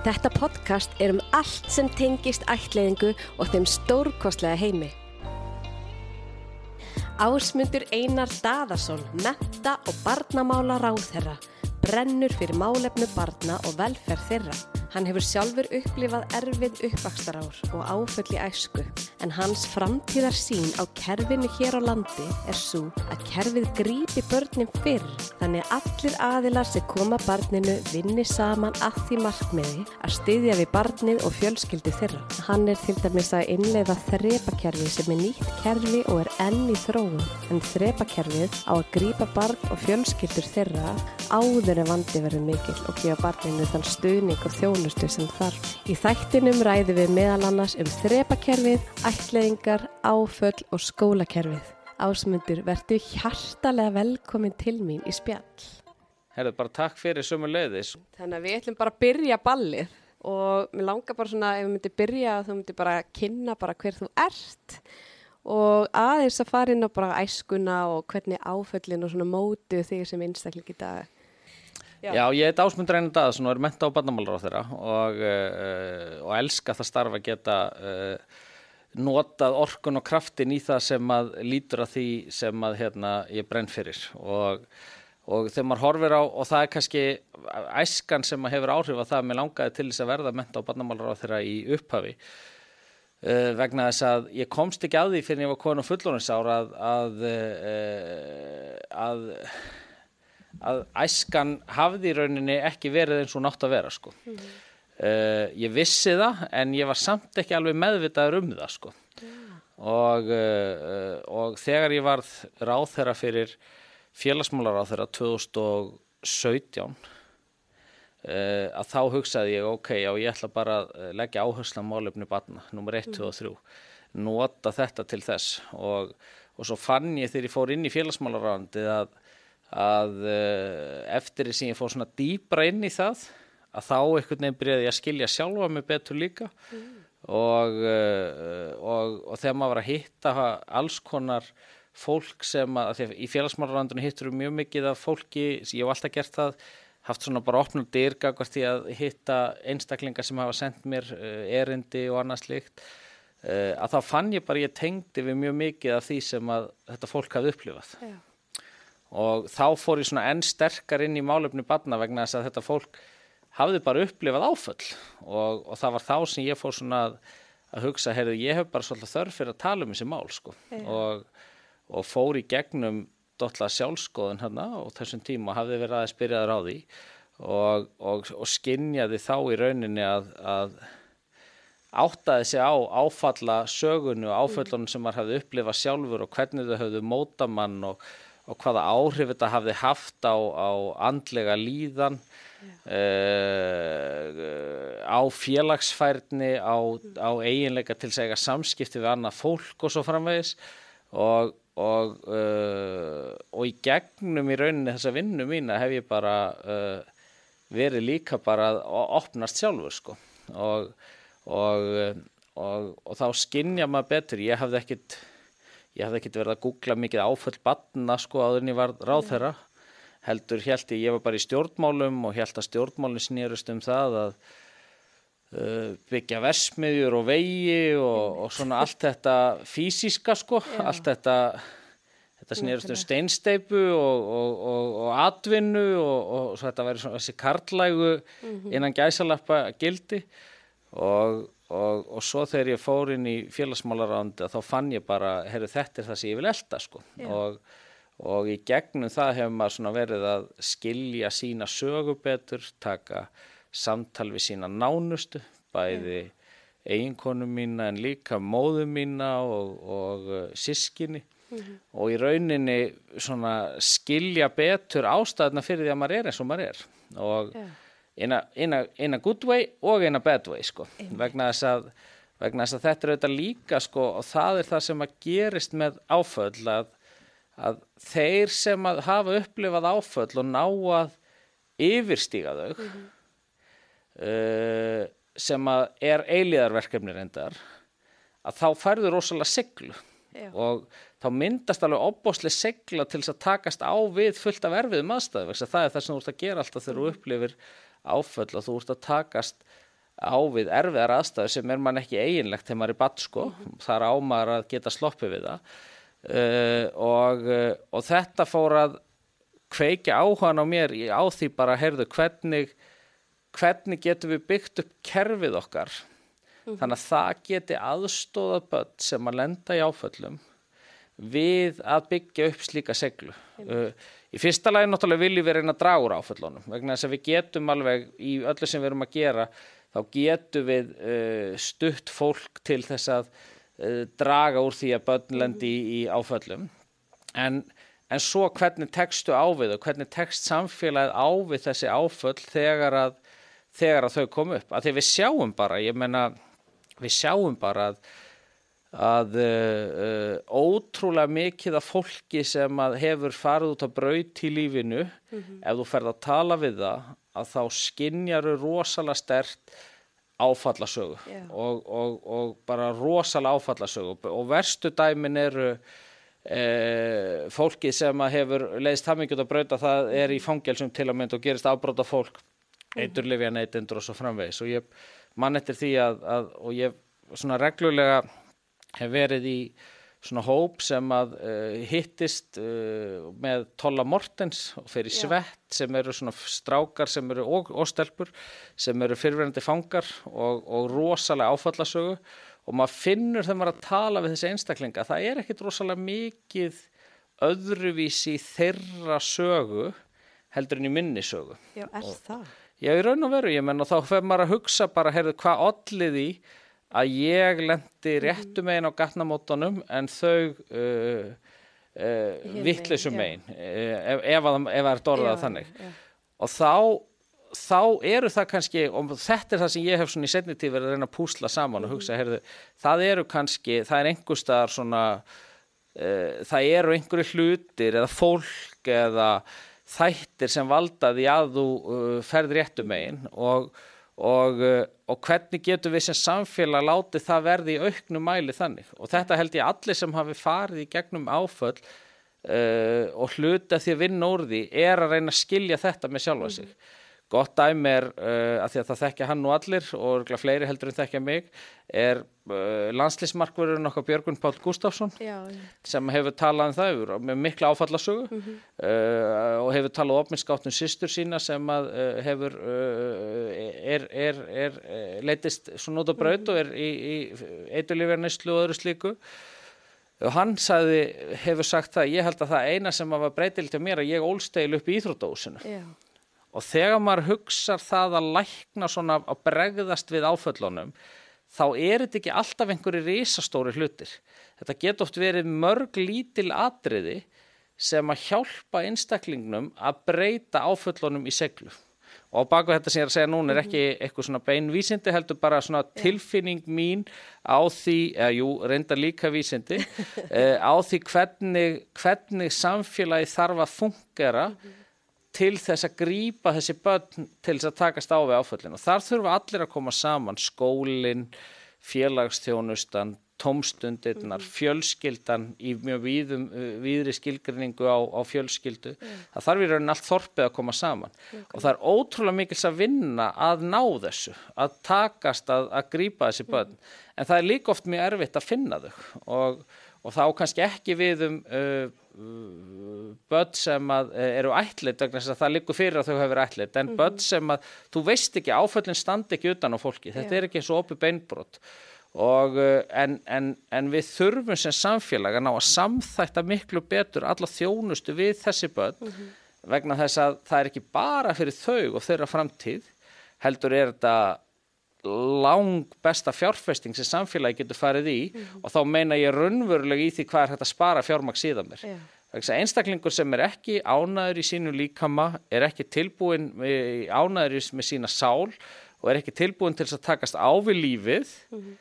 Þetta podcast er um allt sem tengist ættleiðingu og þeim stórkostlega heimi. Ásmundur Einar Daðarsson, metta og barnamála ráðherra, brennur fyrir málefnu barna og velferð þeirra. Hann hefur sjálfur upplifað erfið uppvakstarár og áföll í æsku en hans framtíðar sín á kerfinu hér á landi er svo að kerfið grípi börnin fyrr þannig allir aðilar sem koma barninu vinni saman að því markmiði að styðja við barnið og fjölskyldu þeirra. Hann er til dæmis að innleiða þrepakerfi sem er nýtt kerfi og er enn í þróun en þrepakerfið á að grípa barn og fjölskyldur þeirra áður en vandi verður mikil og gefa barninu þann stuðning og þjón þjónustu sem þarf. Í þættinum ræði við meðal annars um þrepakerfið, ætleðingar, áföll og skólakerfið. Ásmundur, verðu hjartalega velkomin til mín í spjall. Herðu, bara takk fyrir sömu leiðis. Þannig að við ætlum bara að byrja ballið og mér langar bara svona, ef við myndum byrja, þú myndum bara kynna bara hver þú ert og aðeins að fara inn á bara æskuna og hvernig áföllin og svona mótið þig sem einstakling í dag Já. Já, ég heit Ásmund Reynir Daðsson og er menta á barnamálur á þeirra og, uh, og elska það starfa að geta uh, notað orkun og kraftin í það sem að lítur að því sem að hérna, ég brenn fyrir og, og þegar maður horfir á og það er kannski æskan sem hefur áhrif að það með langaði til þess að verða menta á barnamálur á þeirra í upphafi uh, vegna þess að ég komst ekki að því fyrir að ég var konu fullónisára að að, að að æskan hafði í rauninni ekki verið eins og nátt að vera sko. Mm. Uh, ég vissi það en ég var samt ekki alveg meðvitaður um það sko. Yeah. Og, uh, og þegar ég varð ráð þeirra fyrir félagsmálar á þeirra 2017 uh, að þá hugsaði ég ok, já ég ætla bara að leggja áherslu á málefni barna, nummer 1, 2 og 3 nota þetta til þess og, og svo fann ég þegar ég fór inn í félagsmálarandi að að uh, eftir því sem ég fór svona dýbra inn í það að þá einhvern veginn byrjaði ég að skilja sjálfa mig betur líka mm. og, uh, og, og þegar maður var að hitta alls konar fólk sem að, að í félagsmálarlandinu hittur mjög mikið af fólki, ég hef alltaf gert það haft svona bara opnum dyrgagast í að hitta einstaklingar sem hafa sendt mér uh, erindi og annað slikt að þá fann ég bara, ég tengdi við mjög mikið af því sem að þetta fólk hafði upplifað Já og þá fór ég svona enn sterkar inn í málefni barna vegna þess að þetta fólk hafði bara upplifað áföll. Og, og það var þá sem ég fór svona að, að hugsa, heyrðu, ég hef bara svolítið þörf fyrir að tala um þessi mál sko. Og, og fór í gegnum dotla sjálfskoðun hérna og þessum tíma hafði verið aðeins byrjaður á því. Og, og skinnjaði þá í rauninni að, að áttaði sig á áfalla sögunu og áföllunum sem maður hafði upplifað sjálfur og hvernig þau hafðu mótamann og og hvaða áhrif þetta hafði haft á, á andlega líðan uh, á félagsfærni á, á eiginleika til segja samskipti við annað fólk og svo framvegis. Og, og, uh, og í gegnum í rauninni þessa vinnu mína hef ég bara uh, verið líka bara að opnast sjálfur sko. Og, og þá skinnja maður betur, ég hafði ekkit ég hafði ekkert verið að googla mikið áföll batna sko áður en ég var ráð þeirra heldur held ég, ég var bara í stjórnmálum og held að stjórnmálum snýrust um það að uh, byggja versmiðjur og vegi og, og svona allt þetta fysiska sko, Já. allt þetta þetta snýrust um steinsteipu og, og, og atvinnu og svo þetta væri svona þessi karlægu mhm. innan gæsalappa gildi og og, og svo þegar ég fór inn í félagsmálarándi þá fann ég bara, herru þetta er það sem ég vil elda sko. Og, og í gegnum það hefur maður verið að skilja sína sögu betur, taka samtal við sína nánustu, bæði eiginkonu mína en líka móðu mína og, og uh, sískinni mm -hmm. og í rauninni skilja betur ástæðuna fyrir því að maður er eins og maður er. Og yeah in a, good way og in a bad way sko vegna þess að, vegna þess að þetta er auðvitað líka sko og það er það sem að gerist með áföll að, að þeir sem að hafa upplifað áföll og ná að yfirstíga þau mm -hmm. uh, sem að er eiliðarverkefni reyndar að þá færður rosalega siglu Já. og þá myndast alveg opbóslega segla til þess að takast á við fullt af erfiðum aðstæðu það er það sem þú ert að gera alltaf þegar þú upplifir áföll og þú ert að takast á við erfiðar aðstæður sem er mann ekki eiginlegt þegar maður er batt sko, þar á maður að geta sloppið við það. Uh, og, uh, og þetta fór að kveikja áhugan á mér á því bara, heyrðu, hvernig, hvernig getum við byggt upp kerfið okkar? Þannig að það geti aðstóða börn sem að lenda í áföllum við að byggja upp slíka seglu. Uh, í fyrsta lagi náttúrulega viljum við reyna að draga úr áföllunum. Vegna þess að við getum alveg í öllu sem við erum að gera þá getum við uh, stutt fólk til þess að uh, draga úr því að börn lendi í, í áföllum. En, en svo hvernig tekstu á við og hvernig tekst samfélagið á við þessi áföll þegar að, þegar að þau kom upp? Að því við sjáum bara, ég menna við sjáum bara að að uh, ótrúlega mikið af fólki sem hefur farið út á braut í lífinu mm -hmm. ef þú ferð að tala við það að þá skinnjaru rosalega stert áfallasögu yeah. og, og, og bara rosalega áfallasögu og verstu dæmin eru uh, fólki sem hefur leiðist það mikið út að það er í fangelsum til að mynda og gerist afbróta fólk mm -hmm. eiturlifja neytendur og svo framvegis og ég mann eftir því að, að og ég svona reglulega hef verið í svona hóp sem að uh, hittist uh, með Tolla Mortens og fer í svett sem eru svona strákar sem eru og, og stelpur sem eru fyrirverandi fangar og, og rosalega áfallasögu og maður finnur þegar maður að tala við þessi einstaklinga það er ekkit rosalega mikið öðruvísi þeirra sögu heldur en í minni sögu. Já, er og, það? Já, í raun og veru, ég menn og þá fyrir maður að hugsa bara, heyrðu, hvað allir því að ég lendi mhm. réttu megin á gatnamótonum en þau uh, uh, vittlisum megin uh, ef, ef, það er dorðað þannig já. og þá þá eru það kannski, og þetta er það sem ég hef svona í setni tíð verið að reyna að púsla saman og hugsa, heyrðu, það eru kannski það er einhverstaðar svona uh, það eru einhverju hlutir eða fólk eða þættir sem valdaði að þú uh, ferð réttu megin og og, eh, og hvernig getur við sem samfélag látið það verði í auknum mæli þannig og þetta held ég allir sem hafi farið í gegnum áföll uh, og hluta því að vinna úr því er að reyna að skilja þetta með sjálfa sig. Mm. Gott dæmi er, uh, að því að það þekkja hann og allir og fleiri heldur en þekkja mig, er uh, landslýsmarkverðurinn okkar Björgun Pál Gustafsson já, já. sem hefur talað um það yfir með mikla áfallasögu mm -hmm. uh, og hefur talað ofminnskáttum sýstur sína sem að hefur, er, er, er leitist svona út á braut mm -hmm. og er í, í eiturlífjarnislu og öðru slíku. Og hann sagði, hefur sagt það, ég held að það eina sem var breytilt til mér að ég ólstegil upp í Íþrótdósinu. Já og þegar maður hugsa það að lækna svona að bregðast við áföllunum þá er þetta ekki alltaf einhverju risastóri hlutir. Þetta getur oft verið mörg lítil atriði sem að hjálpa einstaklingnum að breyta áföllunum í seglu. Og baka þetta sem ég er að segja núna er ekki eitthvað svona beinvísindi heldur bara svona tilfinning mín á því, eða jú, reynda líka vísindi, eh, á því hvernig, hvernig samfélagi þarf að fungera mm -hmm til þess að grýpa þessi börn til þess að takast á við áföllin og þar þurfa allir að koma saman skólinn, félagsþjónustan tómstundirnar, mhm. fjölskyldan í mjög víðum, víðri skilgrinningu á, á fjölskyldu mm. það þarf í raunin allt þorpið að koma saman okay. og það er ótrúlega mikils að vinna að ná þessu, að takast að, að grýpa þessi börn mm. en það er líka oft mjög erfitt að finna þau og, og þá kannski ekki við um uh, börn sem að eh, eru ætlit vegna þess að það likur fyrir að þau hefur ætlit en mm -hmm. börn sem að þú veist ekki áföllin standi ekki utan á fólki þetta Já. er ekki eins og opið beinbrot og eh, en, en, en við þurfum sem samfélag að ná að samþætta miklu betur alla þjónustu við þessi börn mm -hmm. vegna þess að það er ekki bara fyrir þau og þeirra framtíð heldur er þetta lang besta fjárfesting sem samfélagi getur farið í mm -hmm. og þá meina ég raunverulega í því hvað er hægt að spara fjármaks síðan mér. Yeah. Einstaklingur sem er ekki ánæður í sínu líkama, er ekki tilbúin ánæður með sína sál og er ekki tilbúin til að takast á við lífið, mm -hmm.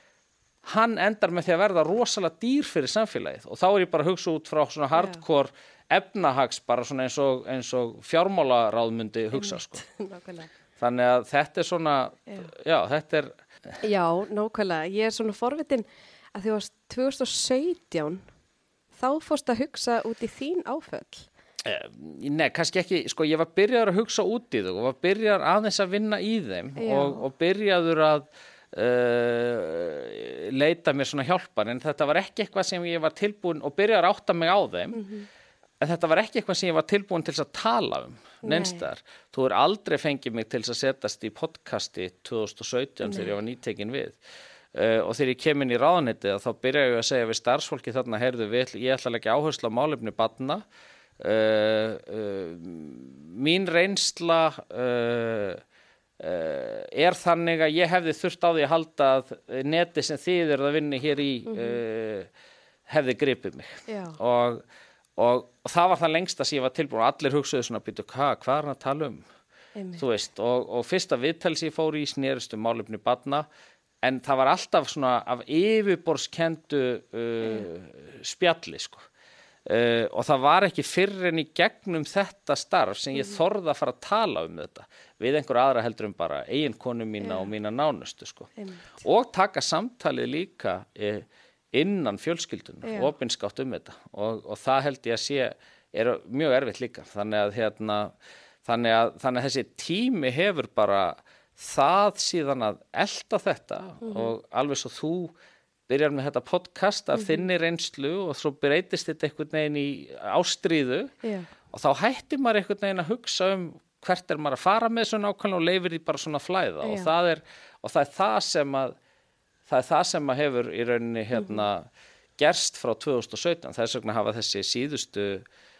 hann endar með því að verða rosalega dýr fyrir samfélagið og þá er ég bara að hugsa út frá svona hardcore yeah. efnahags bara svona eins og, og fjármálaráðmundi hugsa sko. Þannig að þetta er svona, já, já þetta er... Já, nákvæmlega. Ég er svona forvitin að því að 2017 þá fórst að hugsa út í þín áföll. Nei, kannski ekki, sko ég var byrjaður að hugsa út í þau og var byrjaður aðeins að vinna í þeim og, og byrjaður að uh, leita mér svona hjálpar en þetta var ekki eitthvað sem ég var tilbúin og byrjaður að átta mig á þeim mm -hmm. En þetta var ekki eitthvað sem ég var tilbúin til að tala um neinstar. Þú er aldrei fengið mig til að setjast í podcasti 2017 Nei. þegar ég var nýtekin við Uh, og þegar ég kem inn í ráðanitið þá byrja ég að segja við starfsfólki þarna heyrðu við, ég ætla að leggja áherslu á málefni badna uh, uh, mín reynsla er þannig að ég hefði þurft á því að halda að neti sem þið eru að vinni hér í -hmm. hefði gripið mig og, og, og það var það lengsta sem ég var tilbúin. Og allir hugsaðu svona býtu hva, hvað er hann að tala um? Veist, og, og fyrsta viðtals ég fór í snýrustu málefni badna en það var alltaf svona af yfirborskendu uh, spjalli sko. Uh, og það var ekki fyrir en í gegnum þetta starf sem ég mm. þorða að fara að tala um þetta. Við einhver aðra heldur um bara eiginkonu mína yeah. og mína nánustu sko. Og taka samtalið líka uh, innan fjölskyldun yeah. og opinskátt um þetta og, og það held ég að sé er mjög erfitt líka þannig að hérna þannig að, þannig að þessi tími hefur bara það síðan að elda þetta mm -hmm. og alveg svo þú byrjar með þetta podcast af mm -hmm. þinni reynslu og svo breytist þetta einhvern veginn í ástríðu yeah. og þá hættir maður einhvern veginn að hugsa um hvert er maður að fara með svona ákvæmlega og leifir því bara svona flæða yeah. og, það er, og það er það sem að það er það sem að hefur í rauninni hérna -hmm. gerst frá 2017 þess vegna hafa þessi síðustu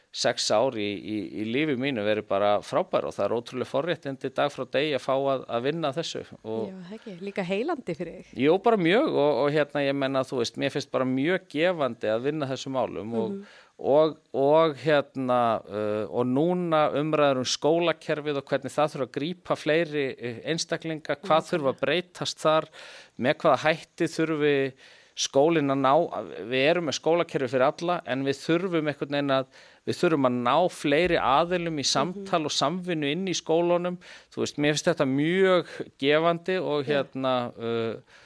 sex ár í, í, í lífi mínu verið bara frábær og það er ótrúlega forréttindi dag frá degi að fá að, að vinna þessu. Og, Já, ekki, líka heilandi fyrir þig. Jú, bara mjög og, og hérna ég menna þú veist, mér finnst bara mjög gefandi að vinna þessu málum mm -hmm. og, mhm. Og, og hérna uh, og núna umræður um skólakerfið og hvernig það þurfa að grípa fleiri uh, einstaklinga, hvað þurfa að breytast þar, með hvaða hætti þurfi skólinn að ná, við erum með skólakerfi fyrir alla en við þurfum einhvern veginn að við þurfum að ná fleiri aðilum í samtal og samvinnu inn í skólunum. Þú veist, mér finnst þetta mjög gefandi og hérna uh,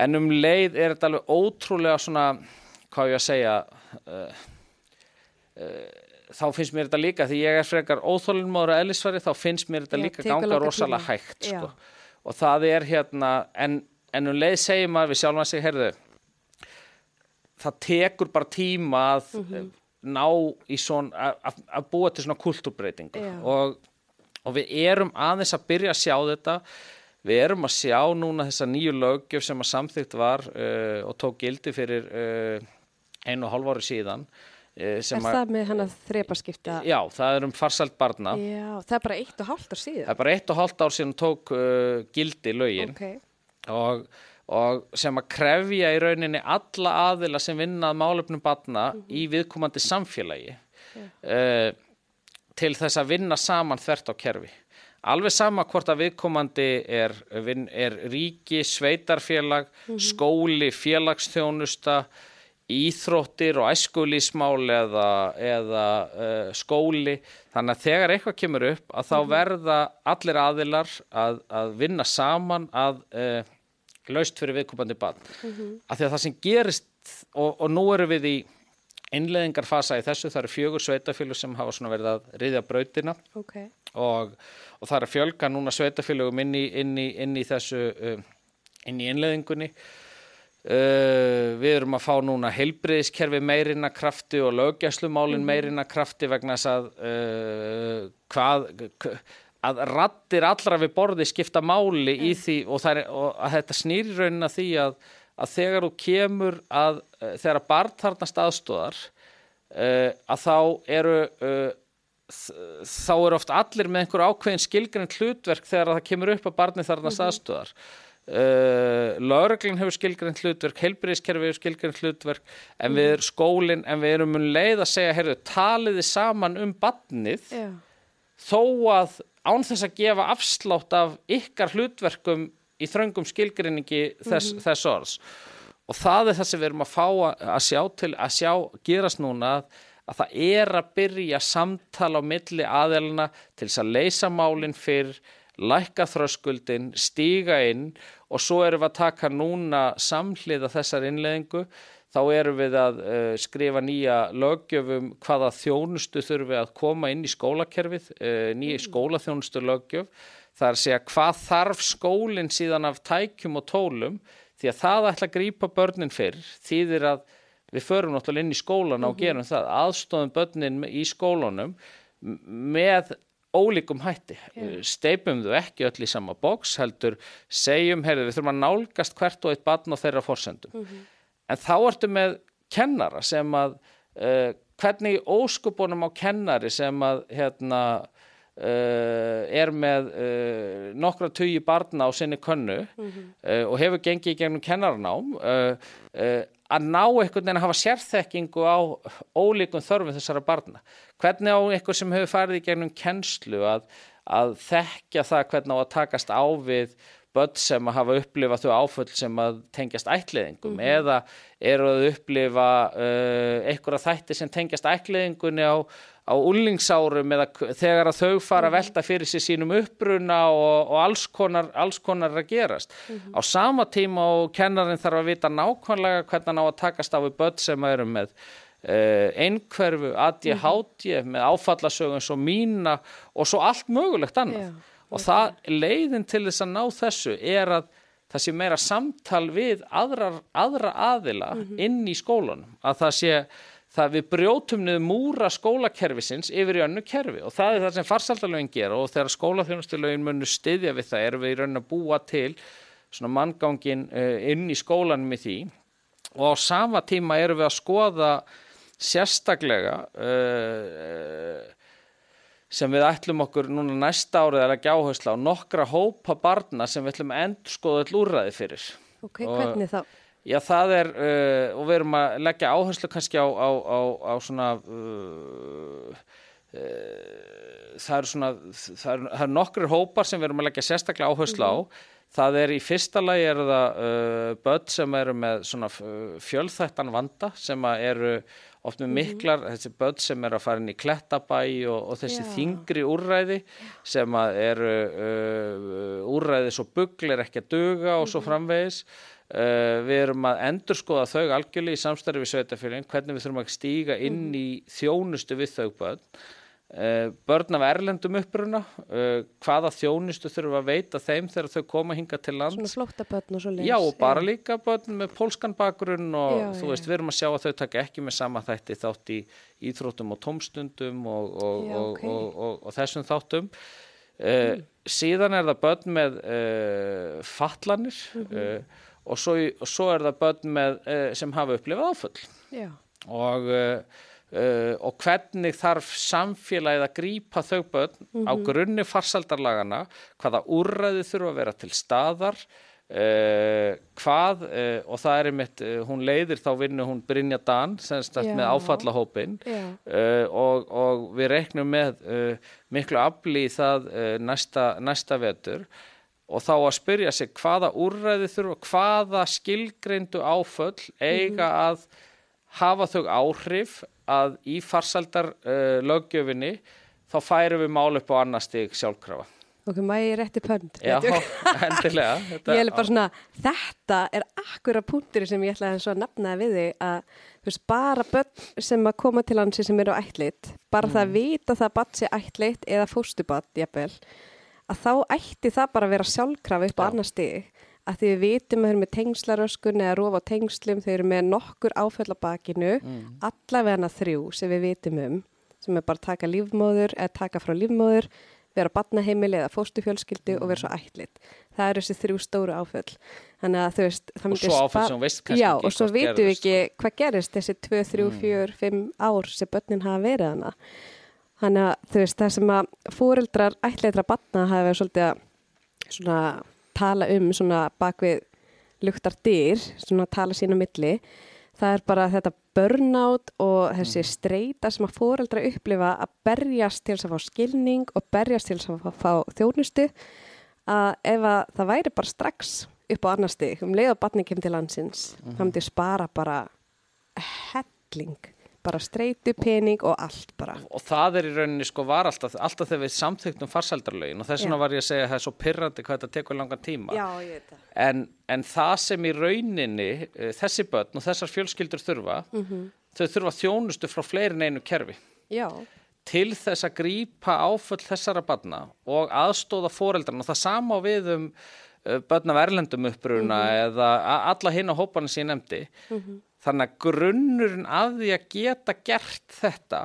en um leið er þetta alveg ótrúlega svona hvað ég að segja uh, þá finnst mér þetta líka því ég er frekar óþólinnmáður að ellisfæri þá finnst mér þetta líka ganga rosalega hægt sko. og það er hérna en, en um leið segir maður við sjálfum að segja, heyrðu það tekur bara tíma að mm -hmm ná í svona að, að búa til svona kultúrbreytingu. Og, og við erum aðeins að byrja að sjá þetta. Við erum að sjá núna þessa nýju lögjöf sem að samþygt var uh, og tók gildi fyrir uh, einu og hálf ári síðan uh, Er það með hann að þrepaskipta? Já, það er um farsælt barna Já, það er bara eitt og hálft ár síðan Það er bara eitt og hálft ár síðan tók uh, gildi lögin okay. og og sem að krefja í rauninni alla aðila sem vinnað málefnum batna mm -hmm. í viðkomandi samfélagi yeah. uh, til þess að vinna saman þvert á kerfi. Alveg sama hvort að viðkomandi er, er ríki, sveitarfélag, mm -hmm. skóli, félagsþjónusta, íþróttir og æskulísmál eða, eða uh, skóli. Þannig að þegar eitthvað kemur upp að þá -hmm. verða allir aðilar að, að vinna saman að uh, laust fyrir viðkupandi barn mm -hmm. af því að það sem gerist og, og nú eru við í innleðingarfasa í þessu, það eru fjögur sveitafélug sem hafa svona verið að riðja brautina okay. og, og það er að fjölga núna sveitafélugum inn í, inn í, inn í þessu uh, inn í innleðingunni uh, við erum að fá núna heilbriðiskerfi meirina krafti og löggjæslumálin mm -hmm. meirina krafti vegna þess að uh, hvað að rattir allra við borði skipta máli mm. í því og, er, og að þetta snýri raunin að því að, að þegar þú kemur að uh, þegar að barn þarnast aðstóðar uh, að þá eru þá eru oft allir með einhver ákveðin skilgrind hlutverk þegar það kemur upp að barni þarnast mm -hmm. Aðstóðar Lörglinn hefur skilgrind hlutverk heilbríðiskerfi hefur skilgrind hlutverk en mm. við erum skólinn en við erum um leið að segja, heyrðu, taliði saman um barnið yeah. þó að án þess að gefa afslátt af ykkar hlutverkum í þröngum skilgrinningi þess, mm -hmm. þess orðs og það er það sem við erum að fá að sjá til að sjá gerast núna að, að það er að byrja samtala á milli aðelina til þess að leysa málinn fyrr lækka þröskuldin, stíga inn og svo erum við að taka núna samhliða þessar innleðingu þá erum við að uh, skrifa nýja löggjöfum hvaða þjónustu þurfum við að koma inn í skólakerfið, uh, nýja skólaþjónustu löggjöf. Það er að hvað þarf skólinn síðan af tækjum og tólum? Því að það ætla að grípa börnin fyrr þýðir að við förum náttúrulega inn í skólan og gerum það, aðstofum börnin í skólanum með ólíkum hætti. Yeah. Steipum þau ekki öll í sama bóks, heldur segjum, heyrðu, við þurfum að nálgast hvert og eitt barn og þeirra fórsendum. Mm -hmm en þá ertu með kennara sem að uh, hvernig óskupunum á kennari sem að hérna Uh, er með uh, nokkra tugi barna á sinni könnu mm -hmm. uh, og hefur gengið í gegnum kennarnám að ná einhvern veginn að hafa sérþekkingu á ólíkum þörfum þessara barna hvernig á einhver sem hefur farið í gegnum kennslu að, að þekkja það hvernig á að takast á við börn sem að hafa upplifað þau áföll sem að tengjast ætliðingum mm -hmm. eða eru að upplifa uh, einhverja þætti sem tengjast ætliðingunni á, á úlingsárum eða þegar að þau fara að mhm. velta fyrir sér sínum uppbruna og, og alls, konar, alls konar að gerast. Mm -hmm. Á sama tíma og kennarinn þarf að vita nákvæmlega hvernig hann á að takast á við börn sem eru með Uh, einhverfu, ADHD mm -hmm. með áfallasögun svo mína og svo allt mögulegt annað yeah og það leiðin til þess að ná þessu er að það sé meira samtal við aðra, aðra aðila mm -hmm. inn í skólanum að það sé það við brjótum niður múra skólakerfisins yfir í önnu kerfi og það er það sem farsaldalögin gera og þegar skólaþjónustilögin munur styðja við það erum við í raun að búa til svona manngangin uh, inn í skólanum í því og á sama tíma erum við að skoða sérstaklega uh, sem við ætlum okkur núna næsta árið að leggja áherslu á nokkra hópa barna sem við ætlum að endur skoða all úrræði fyrir. Ok, og, hvernig þá? Já, það er, uh, og við erum að leggja áherslu kannski á, á, á, á svona, uh, uh, það eru svona, það eru er nokkur hópar sem við erum að leggja sérstaklega áherslu á. Mm -hmm. Það er í fyrsta lagi eru það uh, börn sem eru með svona fjölþættan vanda sem eru oft með mhm. miklar, mm -hmm. þessi börn sem er að fara inn í klettabæ og, og þessi Já. þingri úrræði sem eru uh, úrræði svo bugglir ekki að duga og svo mhm. framvegis uh, við erum að endurskoða þau algjörlega í samstarfi við sveitafélagin hvernig við þurfum að stíga inn mhm. í þjónustu við þau börn börn af erlendum uppruna eh, hvaða þjónustu þurfum að veita þeim þegar þau koma hinga til land Svona flótta börn og svo leys Já og bara já. líka börn með pólskan bakgrunn og já, þú veist já. við erum að sjá að þau taka ekki með sama þætti þátt í íþrótum og tómstundum og, og, okay. og, og þessum þáttum uh, mm. síðan er það börn með uh, fallanir mm -hmm. uh, og svo, svo er það börn með, sem hafa upplifað áföll og Uh, og hvernig þarf samfélagið að grípa þau börn mm -hmm. á mhm. grunni farsaldarlagana hvaða úrræði þurfa að vera til staðar uh, hvað uh, og það er einmitt, hún leiðir þá vinnu hún Brynja Dan semst yeah. með áfallahópin og, og við reiknum með miklu afli í það næsta, næsta vetur og þá að spyrja sig hvaða úrræði þurfa, hvaða skilgreindu áföll eiga mm -hmm. að hafa þau áhrif að í farsaldar uh, löggjöfinni þá færum við mál upp á annar stig sjálfkrafa. Ok, maður er rétti pönd. Já, hendilega. Þetta, ég er bara svona, þetta er akkura punktur sem ég ætlaði að nefna við þig að veist, bara börn sem að koma til hansi sem eru ætlit, bara mm. það að vita það að badd sé ætlit eða fóstubadd, jafnvel, að þá ætti það bara að vera sjálfkrafa upp á annar stig að því við vitum að þau eru með tengslaröskun eða rofa á tengslum, þau eru með nokkur áföll á bakinu, mm. allavega þrjú sem við vitum um, sem er bara taka lífmóður eða taka frá lífmóður, vera batnaheimili eða fóstufjölskyldu mm. og vera svo ætlit. Það eru þessi þrjú stóru áföll. Þannig að þú veist. Og svo áföll sem veist kannski já, ekki. Já, og svo vitum við ekki sko. hvað gerist þessi 2, 3, 4, 5 ár sem börnin hafa verið hana. Þannig að þú veist, það sem að fóreldrar ætleitra batna hafa verið svolítið að svona tala um svona bakvið luktar dyr, svona tala sína milli, það er bara þetta burnout og þessi mm. streyta sem að fóreldra upplifa að berjast til að fá skilning og berjast til að fá þjónustu að ef að það væri bara strax upp á annar stig, um leið og batningum til landsins, mm -hmm. þá myndi spara bara helling bara streitu, pening og allt bara. Og það er í rauninni sko var alltaf, alltaf þegar við samþyktum farsaldarlögin og þess vegna var ég að segja að það er svo pyrrandi hvað þetta tekur langan tíma. Já, ég veit það. En, en það sem í rauninni uh, þessi börn og þessar fjölskyldur þurfa, mm -hmm. þau þurfa þjónustu frá fleirin einu kerfi. Já. Til þess að grípa áföll þessara barna og aðstóða fóreldrarna og það sama við um uh, börn af erlendum uppruna mm -hmm. eða alla hinn á hóparna sem ég nefndi. Mm -hmm. Þannig að grunnurinn að því að geta gert þetta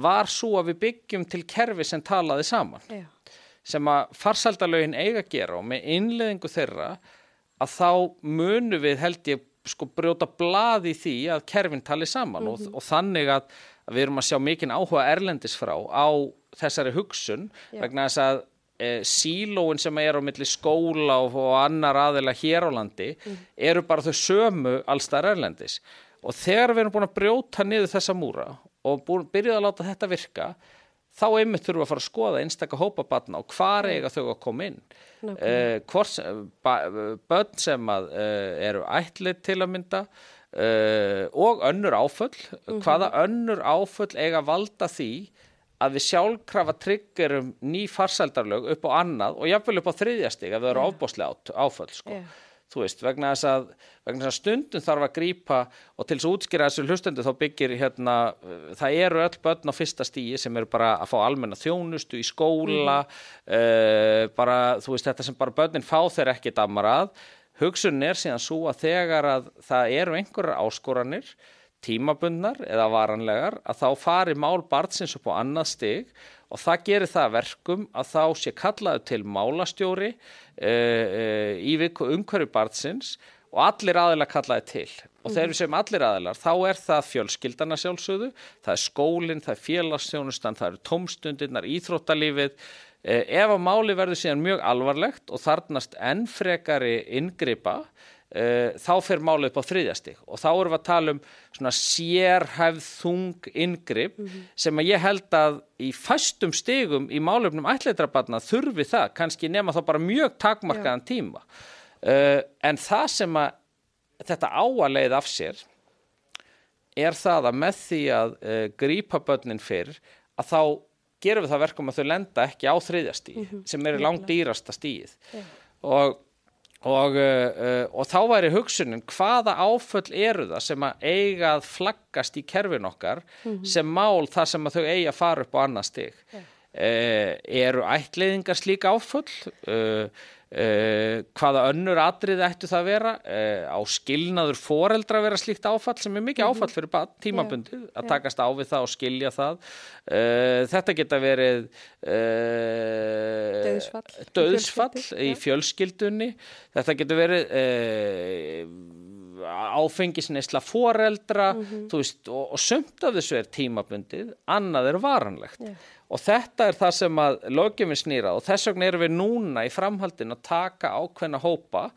var svo að við byggjum til kerfi sem talaði saman. Já. Sem að farsaldalögin eiga að gera og með innleðingu þeirra að þá munu við held ég sko brjóta blað í því að kerfin tali saman mm -hmm. og, og þannig að við erum að sjá mikinn áhuga erlendis frá á þessari hugsun Já. vegna þess að e, sílóin sem er á milli skóla og, og annar aðila hér á landi eru bara þau sömu allstar erlendis. Og þegar við erum búin að brjóta niður þessa múra og búin, byrjuð að láta þetta virka þá einmitt þurfum við að fara að skoða einstaka hópabatna og hvar eiga þau að koma inn. Uh, hvort, börn sem að uh, eru ætlið til að mynda og önnur áföll hvaða önnur áföll eiga að valda því að við sjálfkrafa tryggerum ný farsældarlög upp á annað og jafnvel upp á þriðjastig ef það eru ábáslega át, áföll sko. Já. þú veist, vegna þess að vegna þess að stundum þarf að grípa og til þess að útskýra þessu hlustendu þá byggir hérna, það eru öll börn á fyrsta stíi sem eru bara að fá almenna þjónustu í skóla uh, bara, þú veist, þetta sem bara börnin fá þeir ekki damar að hugsun er síðan svo að þegar að það eru einhverjar áskoranir tímabundnar eða varanlegar að þá fari mál barnsins upp á annað stig og það gerir það að verkum að þá sé kallaðu til málastjóri uh, uh, í viku umhverju barnsins og allir aðilar kallaði til. Og þegar við segjum allir aðilar þá er það fjölskyldana sjálfsögðu það er skólinn, það er félagsþjónustan það eru tómstundirnar, íþróttalífið. Uh, ef að máli verður síðan mjög alvarlegt og þarnast enn frekari inngripa Uh, þá fer málið upp á þriðjastig og þá erum við að tala um svona sérhæfð þung inngrip sem að ég held að í fæstum stigum í málefnum ætleitrabarna þurfi það, kannski nema þá bara mjög takmarkaðan tíma. Uh, en það sem að þetta á að leið af sér er það að með því að uh, grípa börnin fyrr að þá gerum við það verkum að þau lenda ekki á þriðjastíð sem er langt dýrasta stíð og Og, uh, og þá væri hugsunin hvaða áföll eru það sem að eiga að flaggast í kerfin okkar sem mál þar sem að þau eiga að fara upp á annað stig. Uh, eru ætleiðingar slík áföll? Uh, uh, hvaða önnur atrið ættu það að vera? Uh, á skilnaður foreldra að vera slíkt áfall sem er mikið áfall fyrir barn, tímabundið að takast á við það og skilja það. Uh, þetta geta verið döðsfall í fjölskyldunni þetta getur verið áfengisneisla foreldra Mhm. þú veist, og, og sumt af þessu er tímabundið annað er varanlegt Já. og þetta er það sem að lögjuminn snýra og þess vegna erum við núna í framhaldin að taka ákveðna hópa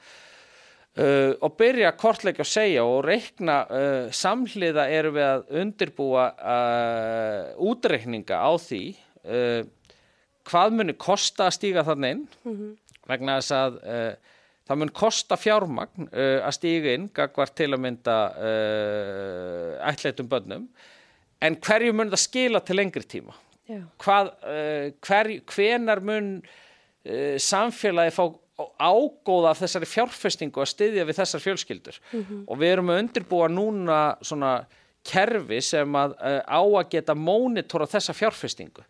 Uh, og byrja að kortleika og segja og reikna uh, samhliða erum við að undirbúa uh, útreikninga á því uh, hvað muni kosta að stíga þannig inn vegna þess að uh, það mun kosta fjármagn uh, að stíga inn gagvart til að mynda uh, ætleitum bönnum en hverju mun það skila til lengri tíma? Hvað, uh, hver, hvenar mun samfélagi fá ágóða af þessari fjárfestingu að styðja við þessar fjölskyldur? Og við erum að undirbúa núna svona kerfi sem að uh, á að geta mónitora þessa fjárfestingu.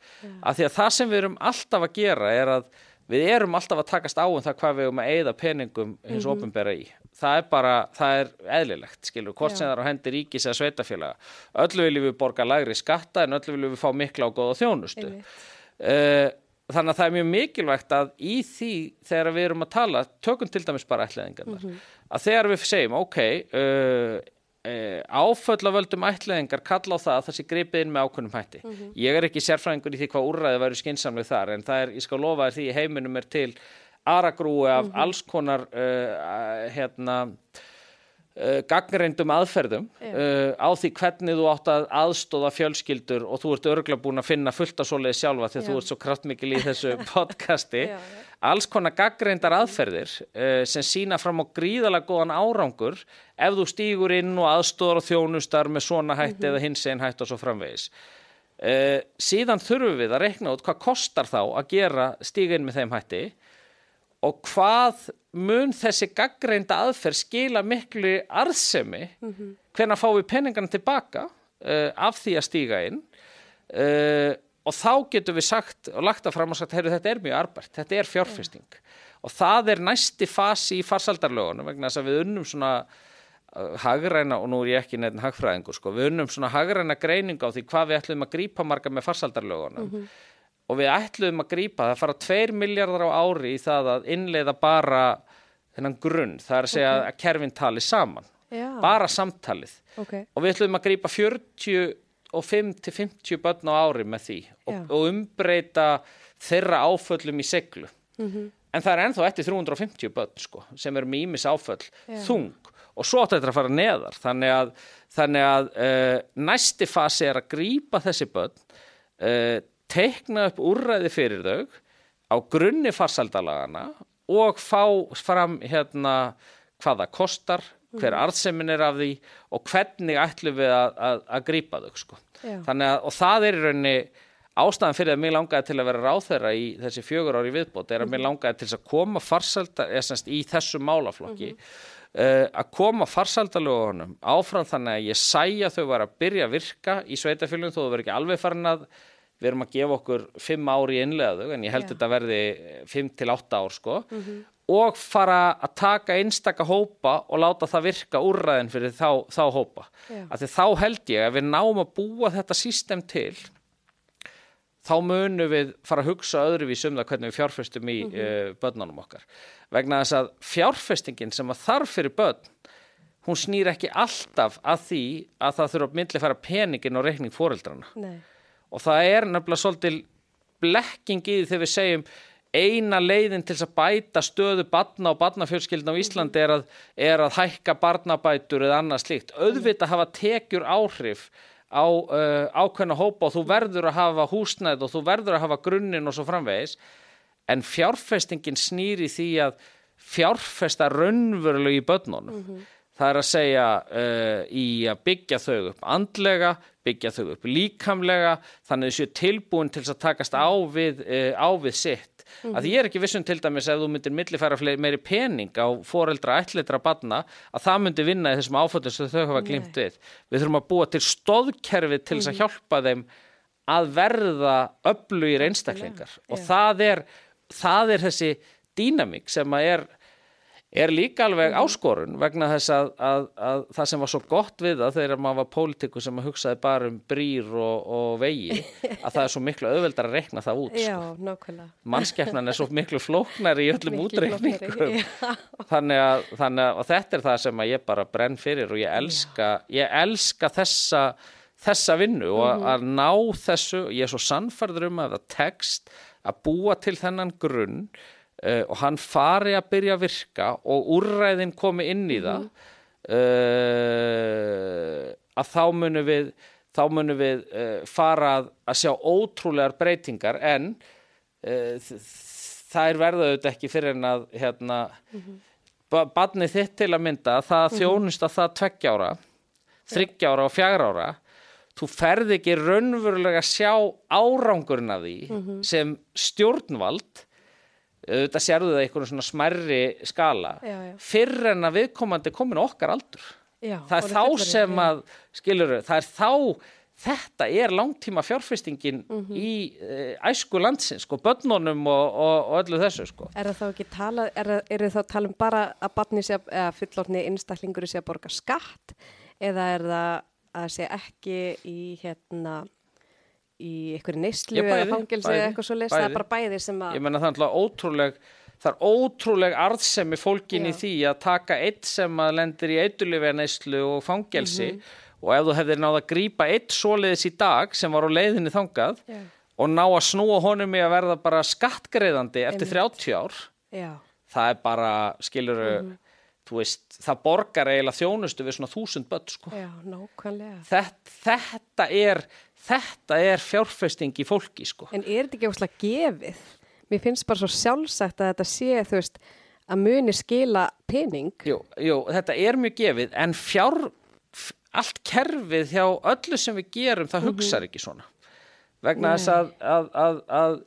Af því að það sem við erum alltaf að gera er að við erum alltaf að takast á um það hvað við erum að eyða peningum hins mm opinbera í. Það er bara, það er eðlilegt skilur, hvort sem það er á hendi ríkis eða sveitafélaga öllu viljum við borga lægri skatta en öllu viljum við fá mikla og góða þjónustu. Uh, þannig að það er mjög mikilvægt að í því þegar við erum að tala tökum til dæmis bara ætlaðingarnar að þegar við segjum ok uh, áföll af völdum ætlaðingar kalla á það að það sé gripið inn með ákveðnum hætti. Ég er ekki sérfræðingur í því hvað úrræði væru skinsamlega þar en það er, ég skal lofa þér því heiminum er til aragrúi af alls konar uh, hérna uh, gagnreindum aðferðum uh, á því hvernig þú átt að aðstóða fjölskyldur og þú ert örgla búin að finna fullt af svoleiði sjálfa því að þú ert svo kraftmikil í þessu podcasti. Já, já. alls konar gaggreindar aðferðir uh, sem sína fram á gríðalega góðan árangur ef þú stígur inn og aðstóðar og þjónustar með svona hætti eða hins einn hætti og svo framvegis. Uh, síðan þurfum við að rekna út hvað kostar þá að gera stíga inn með þeim hætti og hvað mun þessi gaggreinda aðferð skila miklu arðsemi? Mm hvenær fáum við peningana tilbaka uh, af því að stíga inn? Uh, og þá getum við sagt og lagt það fram og sagt, heyrðu þetta er mjög arbært, þetta er fjárfesting. Og það er næsti fasi í farsaldarlögunum vegna þess að við unnum svona uh, hagræna, og nú er ég ekki nefn hagfræðingur, sko, við unnum svona hagræna greining á því hvað við ætlum að grípa marga með farsaldarlögunum og við ætlum að grípa, það fara 2 miljardar á ári í það að innleiða bara þennan grunn, það er að segja að kerfin tali saman, Já. bara samtalið Ok. og við ætlum að grípa 45 til 50 börn á ári með því og, Já. og umbreyta þeirra áföllum í seglu en það er ennþá eftir 350 börn sko, sem eru með ímis áföll þung og svo þetta að fara neðar þannig að, þannig að uh, næsti fasi er að grípa þessi börn uh, teikna upp úrræði fyrir þau á grunni farsaldalagana og fá fram hérna hvað það kostar, hver arðsemin er af því og hvernig ætlum við að, að, að grípa þau sko. Að, og það er í rauninni ástæðan fyrir að mér langaði til að vera ráþeira í þessi fjögur ári viðbót er að mér langaði til að koma semst í þessu málaflokki uh, að koma farsældalögunum áfram þannig að ég sæja þau var að byrja að virka í sveitafélugum þó þau verður ekki alveg farin að við erum að gefa okkur fimm ári í innlegaðu en ég held Já. þetta verði fimm til átta ár sko. Og fara að taka einstaka hópa og láta það virka úrræðin fyrir þá, þá hópa. Já. af því þá held ég að við náum að búa þetta system til. Þá munum við fara að hugsa öðruvís um það hvernig við fjárfestum í mm börnunum okkar. Vegna þess að fjárfestingin sem að þarf fyrir börn hún snýr ekki alltaf að því að það þurfa að myndli fara peningin og reikning fóreldrana Nei. Og það er nefnilega svolítil blekking í því þegar við segjum eina leiðin til að bæta stöðu barna og barnafjölskyldna á Íslandi er að, er að hækka barnabætur eða annað slíkt. Auðvitað hafa tekjur áhrif á uh, ákveðna hópa og þú verður að hafa húsnæð og þú verður að hafa grunninn og svo framvegis en fjárfestingin snýri því að fjárfesta raunverulega í börnunum. Það er að segja uh, í að byggja þau upp andlega, byggja þau upp líkamlega, þannig að þessu tilbúin til að takast á við, uh, á við sitt. Að ég er ekki vissum til dæmis ef þú myndir millifæra fleiri, meiri pening á foreldra ætleitra barna að það myndi vinna í þessum áföllum sem þau hafa glimt við. Við þurfum að búa til stóðkerfi til þess að hjálpa þeim að verða öflugir einstaklingar og já. það er, það er þessi dýnamík sem að er er líka alveg áskorun vegna þess að, að, að það sem var svo gott við það þegar maður var pólitíku sem að hugsaði bara um brýr og, og vegi að það er svo miklu auðveldar að rekna það út Já, sko. mannskeppnan er svo miklu flóknari í öllum útreikningum. þannig að, þannig að þetta er það sem ég bara brenn fyrir og ég elska, ég elska þessa, þessa vinnu og að, að ná þessu, ég er svo sannfærður um að það tekst að búa til þennan grunn uh, og hann fari að byrja að virka og úrræðin komi inn í það uh, að þá munum við þá munum við uh, fara að, að sjá ótrúlegar breytingar. En uh, þ- þær verða auðvitað ekki fyrir en að hérna, mm barnið þitt til að mynda það þjónust að það tveggja ára þryggja ára og fjagra ára þú ferð ekki raunverulega að sjá árangurinn af því sem stjórnvald auðvitað sérðu það einhvern svona smærri skala Já, já. fyrr en að viðkomandi komin okkar aldur Já, það er þá fullorðinn, sem að skilur það er þá þetta er langtíma fjárfestingin Mhm. í uh, æsku landsins sko, börnunum og, og, og öllu þessu sko. Er það þá ekki tala, er, það- eru þá að tala um bara að barni sé að, eða fullorðni einstaklingur sé að borga skatt eða er það að sé ekki í hérna í einhverju neyslu eða fangelsi bæði, eða eitthvað svo leist, það er bara bæði sem að ég menna það er ótrúleg það er ótrúleg arðsemi fólkin í því að taka eitt sem að lendir í eitulifjarneyslu og fangelsi Mhm. og ef þú hefðir náð að grípa eitt svoleiðis í dag sem var á leiðinni þangað Já. og ná að snúa honum í að verða bara skattgreiðandi eftir Einmitt. 30 ár já, það er bara, skiluru Mhm. þú veist, það borgar eiginlega þjónustu við svona þúsund börn sko. Já, nákvæmlega. þetta, þetta er þetta er fjárfesting í fólki sko. En er þetta ekki óslega gefið? Mér finnst bara svo sjálfsagt að þetta sé, þú veist, að muni skila pening. jú, jú, þetta er mjög gefið en fjár allt kerfið hjá öllu sem við gerum það hugsar ekki svona vegna þess að að, að, að,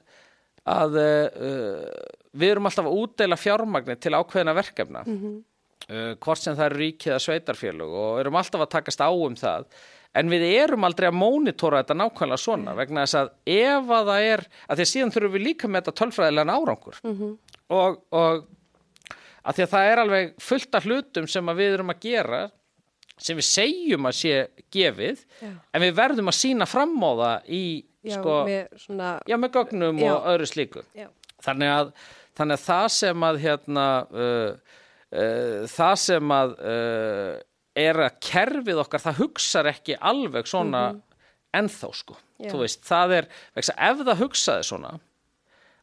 að uh, við erum alltaf að útdeila fjármagnir til ákveðina verkefna uh, hvort sem það eru ríkið að sveitarfélög og erum alltaf að takast á um það en við erum aldrei að mónitora þetta nákvæmlega svona vegna þess að ef að það er að því að síðan þurfum við líka með þetta tölfræðilegan árangur. Og, og að því að það er alveg fullt af hlutum sem við erum að gera sem við segjum að sé gefið Já. en við verðum að sína fram á það í Já, sko, með svona, já, með gögnum Já. og öðru slíku. Þannig að, þannig að það sem að hérna uh, uh, það sem að uh, er að kerfið okkar það hugsar ekki alveg svona ennþá sko. Já. þú veist, það er, vegna, ef það hugsaði svona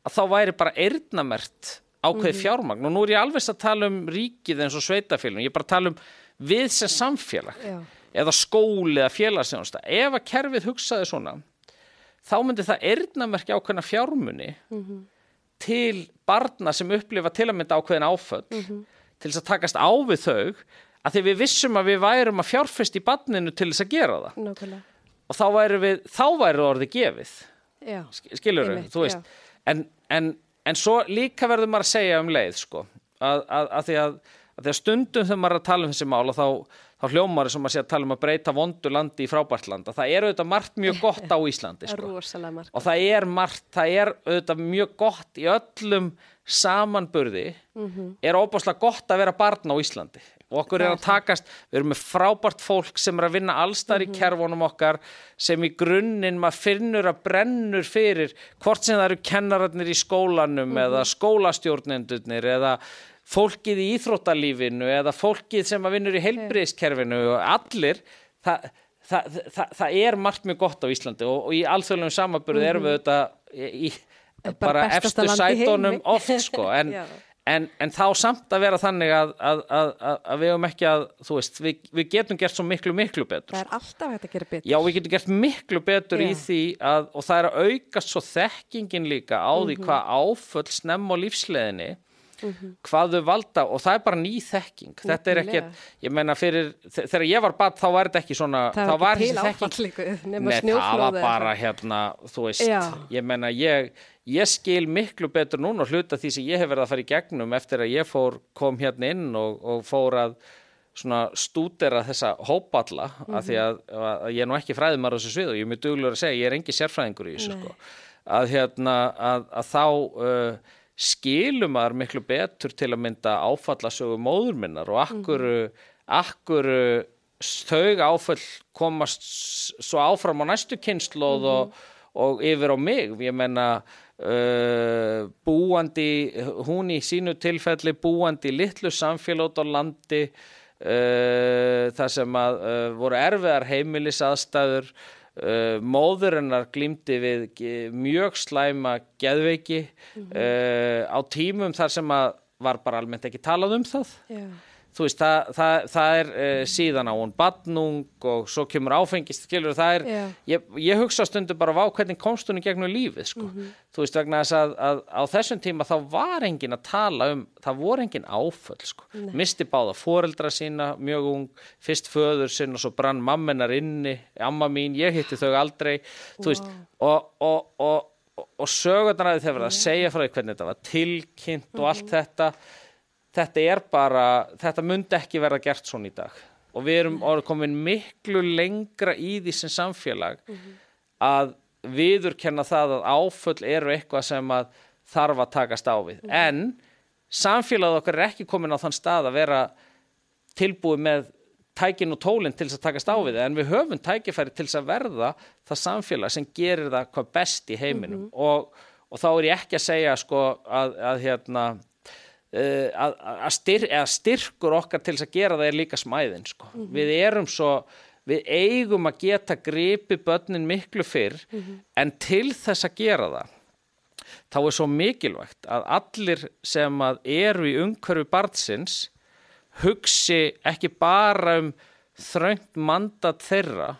að þá væri bara eyrnamert ákveði fjármagn. Og nú er ég alveg að tala um ríkið eins og sveitafélum, ég er bara að tala um við sem samfélag. Já, eða skóli eða félagsþjónusta. Ef að kerfið hugsaði svona þá myndi það eyrnamerki ákveðna fjármuni til barna sem upplifa til að mynda ákveðin áföll til þess að takast á við þau að því við vissum að við værum að fjárfest í barninu til þess að gera það. Nákvæmlega. og þá væri við, þá væri orðið gefið. Já, skilur Einmitt, þú veist. en, en, en svo líka verður maður að segja um leið sko, að, að, að, því að, að því að stundum þegar maður er að tala um þessi mál og þá, þá hljómar sem maður sé að tala um að breyta vondu landi í frábært land. Og það er auðvitað margt mjög gott á Íslandi sko. og það er margt, það er auðvitað mjög gott í öllum samanburði. Er óbáslega gott að vera barn á Íslandi. Og okkur er að takast, við erum með frábært fólk sem er að vinna allstar í kerfunum okkar sem í grunninn maður finnur að brennur fyrir hvort sem það eru kennararnir í skólanum eða skólastjórnendurnir eða fólkið í íþróttalífinu eða fólkið sem að vinnur í heilbriðskerfinu og allir það, það, það, það er margt mjög gott á Íslandi og, og í alþjóðlegum samanburði erum við þetta í, í Bara bara efstu í heimi. oft sko en, en, en þá samt að vera þannig að, að, að, að, við höfum ekki að þú veist, við, við getum gert svo miklu miklu betur Það er alltaf hægt að gera betur. Já, við getum gert miklu betur í Já. því að, og það er að aukast svo þekkingin líka á því Mhm. hvað áföll snemm á lífsleðinni hvað þau valda og það er bara ný þekking. Þetta er ekkert, ég menna fyrir þe- þegar ég var bad þá var þetta ekki svona Það var var ekki til þekking áfall nema Nei, það var bara hérna, þú veist, Já. ég menna ég, ég skil miklu betur núna hluta því sem ég hef verið að fara í gegnum eftir að ég fór, kom hérna inn og, og fór að svona stúdera þessa hópalla af því að, að ég er nú ekki fræðumar á þessu svið og ég er mjög duglur að segja, ég er engi sérfræðingur í þessu sko, að hérna að, að þá uh, skilum maður miklu betur til að mynda áfallasögu móður minnar og akkur, akkur þau áfall komast svo áfram á næstu kynnslóð og, og yfir á mig. Ég menna uh, búandi hún í sínu tilfelli búandi litlu samfélag á landi uh, þar sem að uh, voru erfiðar heimilis aðstæður uh, móður hennar glýmdi við mjög slæma geðveiki. Uh, á tímum þar sem að var bara almennt ekki talað um það. Já, þú veist, það, það, það er uh, síðan á hún badnung og svo kemur áfengist, skilur það er Já. ég, ég hugsa stundu bara vá hvernig komst hún í gegnum lífið, sko. Þú veist, vegna þess að, að á þessum tíma þá var engin að tala um það voru engin áföll, sko. Misti báða foreldra sína, mjög ung fyrst föður sinn og svo brann mammenar inni, amma mín, ég hitti þau aldrei. Þú veist, og, og, og, og, sögurnar að þið verið að segja frá því hvernig þetta var tilkynnt og allt þetta þetta er bara, þetta myndi ekki verða gert svona í dag. Og við erum orðið komin miklu lengra í því sem samfélag að viðurkenna það að áföll eru eitthvað sem að þarf að takast á við. En samfélagið okkar er ekki komin á þann stað að vera tilbúið með tækin og tólinn til þess að takast á við. En við höfum tækifæri til þess að verða það samfélag sem gerir það hvað best í heiminum. Og, og þá er ég ekki að segja sko að, að hérna að, að, styr, að styrkur okkar til þess að gera það er líka smæðin sko. við erum svo við eigum að geta gripi börnin miklu fyrr en til þess að gera það þá er svo mikilvægt að allir sem að eru í umhverfi barnsins hugsi ekki bara um þröngt mandat þeirra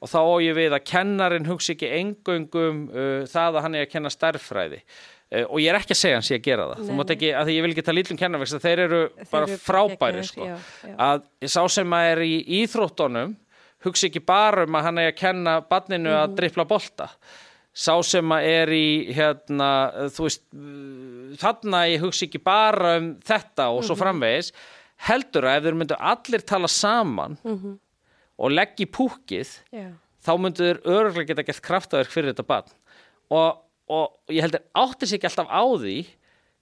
og þá á ég við að kennarin hugsi ekki engöngum uh, það að hann er að kenna stærðfræði. uh, og ég er ekki að segja hann sé að gera það Nei, þú mátt ekki, að því ég vil ekki tala lítlum kennarvegs að þeir eru bara eru frábæri geggjaðir, sko. já, já. að sá sem að er í íþróttunum hugsi ekki bara um að hann er að kenna barninu Mhm. að drippla bolta sá sem að er í hérna, þú veist þarna ég hugsi ekki bara um þetta og Mhm. svo framvegis heldur að ef þeir myndu allir tala saman Mhm. og leggja í púkið Já. þá myndu þeir öruglega geta gert kraftaverk fyrir þetta barn og, og ég heldur áttir sig ekki alltaf á því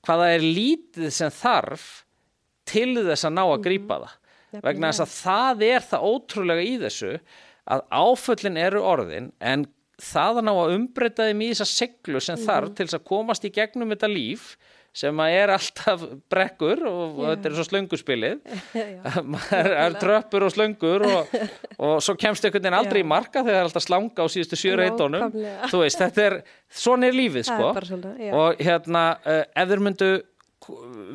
hvað það er lítið sem þarf til þess að ná að grípa það. Vegna þess að það er það ótrúlega í þessu að áföllin eru orðin en það að ná að umbreyta þeim í þessa seglu sem þarf til þess að komast í gegnum þetta líf sem að er alltaf brekkur og, og þetta er svo slönguspilið. Maður er tröppur og slöngur og, og svo kemst einhvern veginn aldrei í marka þegar það er alltaf slanga á síðustu sjö reytónum Nákvæmlega. þú veist, þetta er, svona er lífið Það sko. er svona, og hérna, uh, ef þeir myndu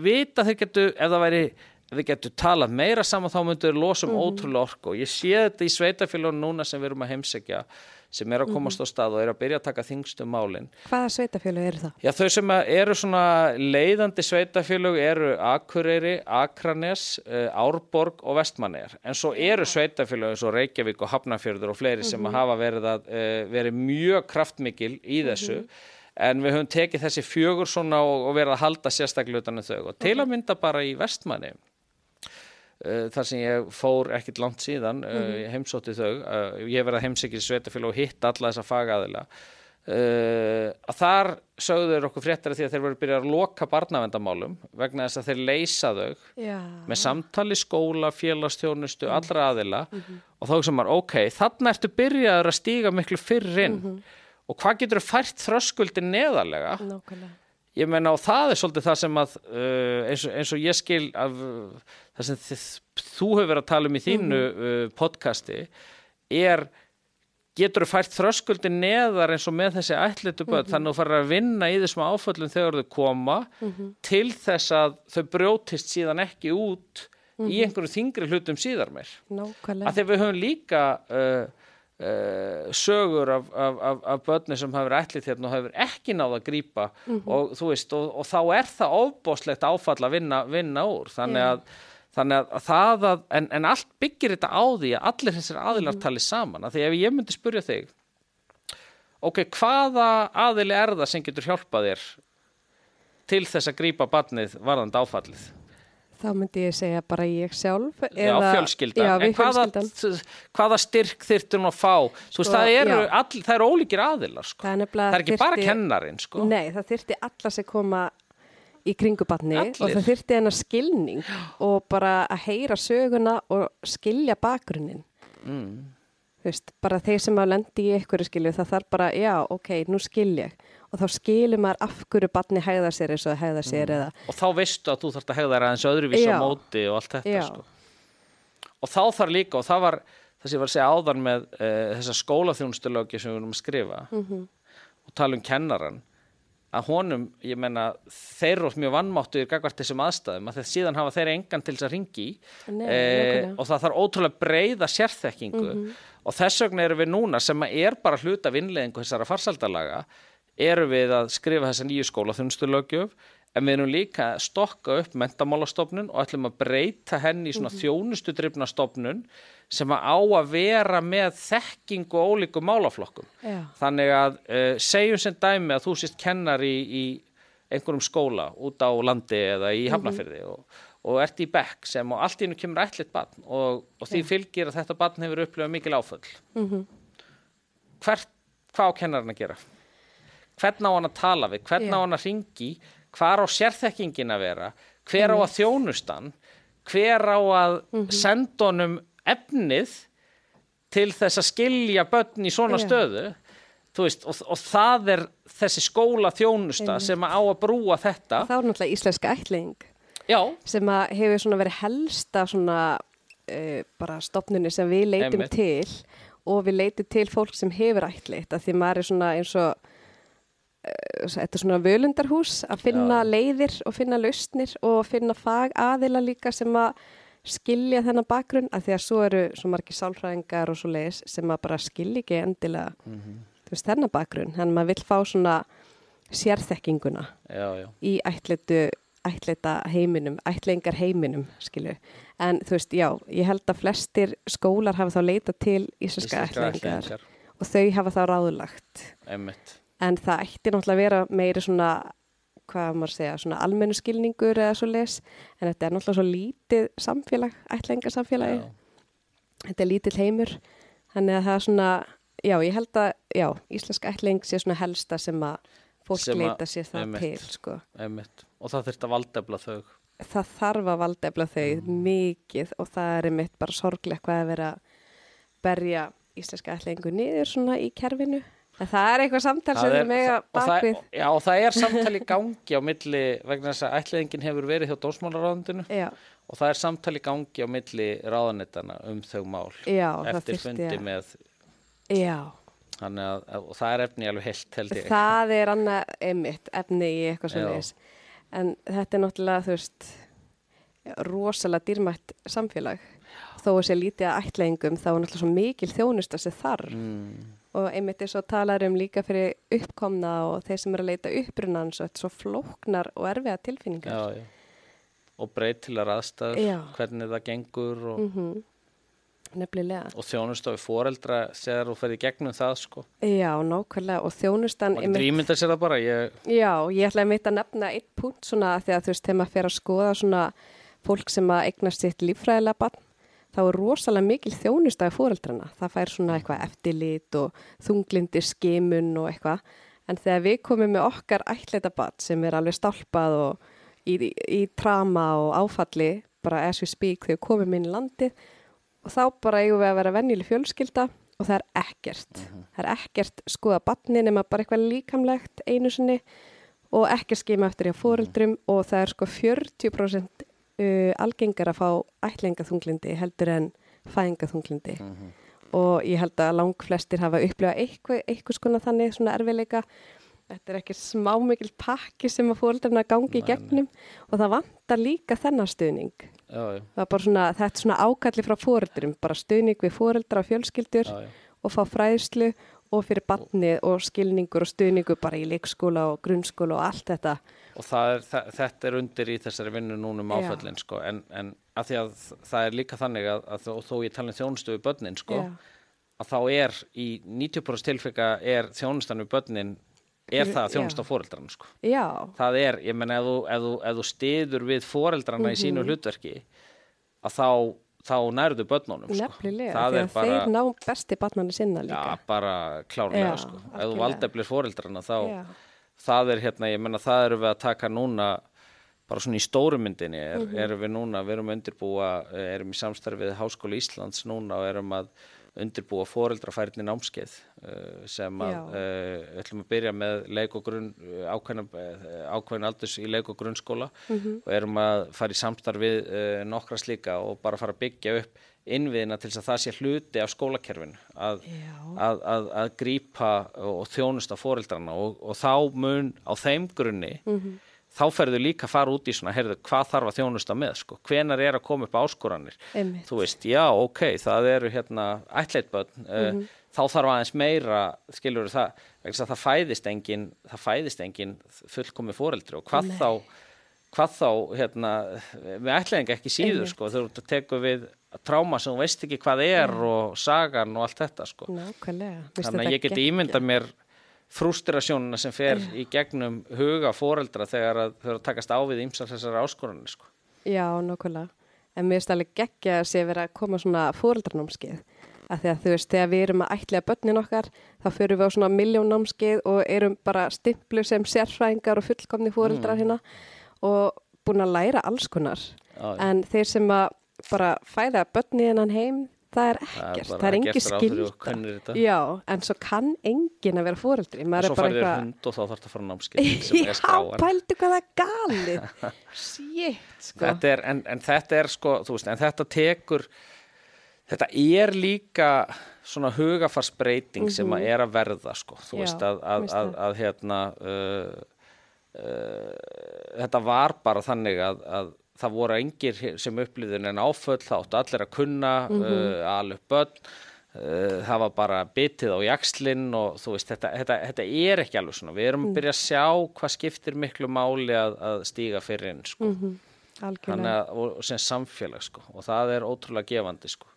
vita þeir getu, ef það væri ef þeir getu talað meira saman þá myndu þeir losa um Mhm. ótrúlega orku. Og ég sé þetta í sveitafélagum núna sem við erum að heimsækja sem er að komast á Mhm. stað og er að byrja að taka þingstu málin Hvaða sveitafjölu eru það? Já, þau sem eru svona leiðandi sveitafélög eru Akureyri, Akranes, uh, Árborg og Vestmanneir. En svo eru sveitafélög eins og Reykjavík og Hafnarfjörður og fleiri sem að hafa verið, að, uh, verið mjög kraftmikil í þessu. En við höfum tekið þessi fjögur svona og, og verið að halda sérstaklega utan um þau. Og til að mynda bara í Vestmanni, þar sem ég fór ekkit langt síðan, uh, ég heimsótti þau, uh, ég verið að heimsækja sveitafélag og hitt alla þessa fagaðila. Að þar sögður okkur fréttari því að þeir voru byrjað að loka barnavendamálum vegna þess að þeir leysa þau Já. með samtali skóla, félagstjónustu, allra aðila og þá sem maður, ok, þarna ertu byrjaður að stíga miklu fyrr inn og hvað getur fært þröskuldin neðarlega Nákvæmlega. Ég meina og það er svolítið það sem að uh, eins, og, eins og ég skil af uh, það sem þið, þú hefur verið að tala um í þínu uh, podcasti er getur þú fært þröskuldin neðar eins og með þessi ætlitu börn? Þannig að þú farir að vinna í þessum áföllum þegar þau koma til þess að þau brjótist síðan ekki út í einhverju þingri hlutum síðar meir. Nákvæmlega. að að við höfum líka uh, uh, sögur af, af, af, af börni sem hafa verið ætlit hérna og hafa verið ekki náð að grípa. Og þú veist og, og þá er það ofbóðslegt áfall að vinna, vinna úr. Þannig að, þannig að það að en, en allt byggir þetta á því að allir þessir aðilar tali saman. Að því ef ég myndi spurja þig ok, hvaða aðili er það sem getur hjálpað þér til þess að grípa barnið varðandi áfallið Þá myndi ég segja bara ég sjálf. Já, fjölskyldan. Já, en hvaða, hvaða styrk þyrftir hún að fá? Þú veist, Sko, það eru, all, það eru ólíkir aðilar, sko. Það er Það er ekki bara þyrfti- kennarin, sko. Nei, það þyrfti alla sem koma í kringu batni Allir. og það þyrfti hennar skilning og bara að heyra söguna og skilja bakgrunnin. Mm. Veist, bara þeir sem að lendi í einhverju skilju, það þarf bara, já, ok, nú skil ég. Og þá skilur maður af hverju batni hegða sér eins og það hegða sér eða, Og þá veistu að þú þarft að hegða þér aðeins öðruvísi á Já. móti og allt þetta, sko. Og þá þarf líka, og það var það sem ég var að segja áðan með uh, þessa skólaþjónustulögi sem við erum að skrifa Mhm. og tala um kennaran, að honum, ég menna, þeir eru mjög vannmáttuðir gagvart þessum aðstæðum, að þeir síðan hafa þeir engan til þess að ringi Nei, eh, nákvæmlega. og það þarf ótrúlega breyða sérþekkingu og þess vegna erum við núna sem að er bara hluta vinnleðingu þessara farsaldalaga erum við að skrifa þessa nýju skólaþjónustulögjöf en við erum líka að stokka upp mentamálastofnun og ætlum að breyta henni í svona þjónustudrifna stofnun sem að á að vera með þekkingu og ólíku málaflokkum. Já. þannig að uh, segjum sem dæmi að þú sést kennar í, í einhverjum skóla út á landi eða í hafnafyrði og, og ert í bekk sem og allt í hennu kemur ætlit barn og, og því fylgir að þetta barn hefur upplifað mikil áföll. Mhm. hvert, hvað á kennarinn að gera hvern á hann að tala við hvern Já. á hann að ringi hvar á sérþekkingin að vera hver á að þjónustan hver á að Mhm. senda honum efnið til þess að skilja börn í svona Já. stöðu veist, og, og það er þessi skóla þjónusta Einmitt. sem á að brúa þetta þá er náttúrulega íslenska ætling já, sem að hefur verið helsta svona uh, bara stopnunni sem við leitum Einmitt. til og við leitum til fólk sem hefur ætlitt að því maður er svona eins og þetta er svona völundarhús að finna Já. leiðir og finna lausnir og finna fag aðila líka sem að skilja þennan bakgrunn að því að svo eru svo margir sálfræðingar og svo leiðis sem að bara skilja ekki endilega þú veist þennan bakgrunn, þannig að maður vill fá svona sérþekkinguna já, já, í ætlitu ætlita heiminum, ætlingar heiminum skilju, en þú veist, já ég held að flestir skólar hafa þá leita til íslenska ætlingar og þau hafa þá ráðulagt einmitt en það ætti náttúrulega að vera meiri svona hvað maður segja, svona almennu skilningur eða svo les, en þetta er náttúrulega svo lítið samfélag, ætlingarsamfélagi Já. þetta er lítill heimur. Þannig að það er svona, já, ég held að já, íslensk ætling sé svona helsta sem að fólk leita sér það einmitt. til, sko. Einmitt, og það þurft að valdefla þau. Það þarf að valdefla þau Mm. mikið og það er einmitt bara sorglega hvað að vera að berja íslenska ætlingu niður svona í kerfinu en það er eitthvað samtal sem við mega bakvið. já, og það er samtal í gangi á milli, vegna þess að ætliðingin hefur verið hjá dósmálaráðundinu já, og það er samtal í gangi á milli ráðanettana um þau mál já, eftir fundi að- með já, þannig að, og það er efni alveg heilt held ég. Það er annað einmitt efni í eitthvað Já. svo leiðis en þetta er náttúrulega þú veist rosalega dýrmætt samfélag. Þó að sé lítið að ætlaðingum þá er náttúrulega svo mikil þjónusta sem þarf. Mm, og einmitt er svo talar um líka fyrir uppkomna og þeir sem eru að leita og þetta er svo flóknar og erfiða tilfinningar. Já, já. og breytilar aðstæður Já. hvernig það gengur og, mm nefnilega. Og þjónustofi foreldra þegar þú ferði gegnum það sko. Já, nákvæmlega. Og þjónustan og ekki ímynda sér það bara ég, Já, ég ætla að mitt að nefna einn punkt svona að þú veist, þegar maður fer að skoða svona fólk sem að eignast sitt líffræðilega barn, þá er rosalega mikil þjónustæði fóreldrana. Það fær svona eitthvað eftirlit og þunglindi skimun og eitthvað. En þegar við komum með okkar ætleita barn sem er alveg stálpað og í, í, í trama og áfalli, bara as we speak, þegar komum inn í landið og þá bara eigum við að vera venjuleg fjölskylda og það er ekkert. Það er ekkert skoða barni nema bara eitthvað líkamlegt einu sinni og ekki skima eftir hjá fóreldrum og það er sko 40% uh, algengar að fá ætlingaþunglindi heldur en fæðingaþunglindi og ég held að lang flestir hafa upplifað eitthvað, eitthvað skona þannig svona erfiðleika. Þetta er ekki smá mikil pakki sem að fóreldrarna gangi í gegnum og það vantar líka þennan stuðning. Já, já, svona, þetta er svona ákalli frá fóreldrum bara stuðning við fóreldra og fjölskyldur já. og fá fræðslu og fyrir barnið og skilningur og stuðningur bara í leikskóla og grunnskóla og allt þetta. og er, það, þetta er undir í þessari vinnu núna um Já. áföllin sko, en, en að því að það er líka þannig að, að þó, þó ég tala um þjónustu við börnin sko, að þá er í 90% tilfika er þjónustan við börnin er það að þjónusta já. fóreldrarna sko. Já, það er, ég menna ef þú, stiður við fóreldrana í Mhm. sínu hlutverki að þá, þá nærðu börnunum sko. nefnilega, það því að bara, þeir ná besti barnanir sinna líka. já, bara klárlega Já, sko. ef þú valdeflir fóreldrana þá Já. það er hérna, ég menna það erum við að taka núna bara svona í stórumyndinni er, Mhm. erum við núna, við erum að undirbúa erum í samstarfið Háskóla Íslands núna og erum að undirbúa foreldrafærni námskeið uh, sem að uh, ætlum að byrja með leik og grunn ákveðin, aldurs í leik og grunnskóla Mhm. og erum að fara í samstarfið uh, nokkra slíka og bara fara að byggja upp innviðina til þess að það sé hluti af skólakerfinu að, að, að, að grípa og þjónusta foreldrana og, og þá mun á þeim grunni Mhm. Þá ferðu líka að fara út í svona, heyrðu, hvað þarf að þjónusta með, sko, hvenar er að koma upp áskoranir, Einmitt. þú veist, já, ok, það eru hérna ætleitbönn, Mhm. uh, þá þarf aðeins meira, skilur það, það fæðist engin, það fæðist engin fullkomi foreldri og hvað Nei. þá, hvað þá, hérna, við ætlaðing ekki síður, Einmitt. sko, þú tekur við tráma sem þú veist ekki hvað er og sagan og allt þetta, sko. Nákvæmlega. Þannig að ég geti ímyndað mér frustrasjónuna sem fer í gegnum huga foreldra þegar að þau að takast á við ýmsar þessar áskorunni sko. Já, nákvæmlega. En mér finnst alveg geggja að sé verið að koma svona fóreldranámskeið. Af því að þú veist, þegar við erum að ætliða börnin okkar, þá fyrir við á svona miljónnámskeið og erum bara stimplu sem sérfræðingar og fullkomni fóreldrar Mm. hérna og búin að læra alls konar. Já, já. En þeir sem að bara fæða börni hennan heim, það er er ekkert. Það er engin þetta. Já, en svo kann engin að vera fóreldri. og svo bara færður eitthvað... hund og þá þarf það að fara námskeið Já, pældu hvað það er galið. Shit, sko. þetta er, en, en þetta er sko, þú veist, en þetta tekur þetta er líka svona hugafarsbreyting sem að er að verða sko, þú Mhm. Já, veist að, að, að, að hérna uh, uh, þetta var bara þannig að, að það voru engir sem upplýðin en áföll, það áttu allir að kunna mm -hmm. uh, alveg börn uh, það var bara bitið á jakslinn og þú veist, þetta, þetta, þetta er ekki alveg svona, við erum að byrja að sjá hvað skiptir miklu máli að, að stíga fyrir inn sko. mm -hmm. að, og sem samfélag sko. og það er ótrúlega gefandi sko.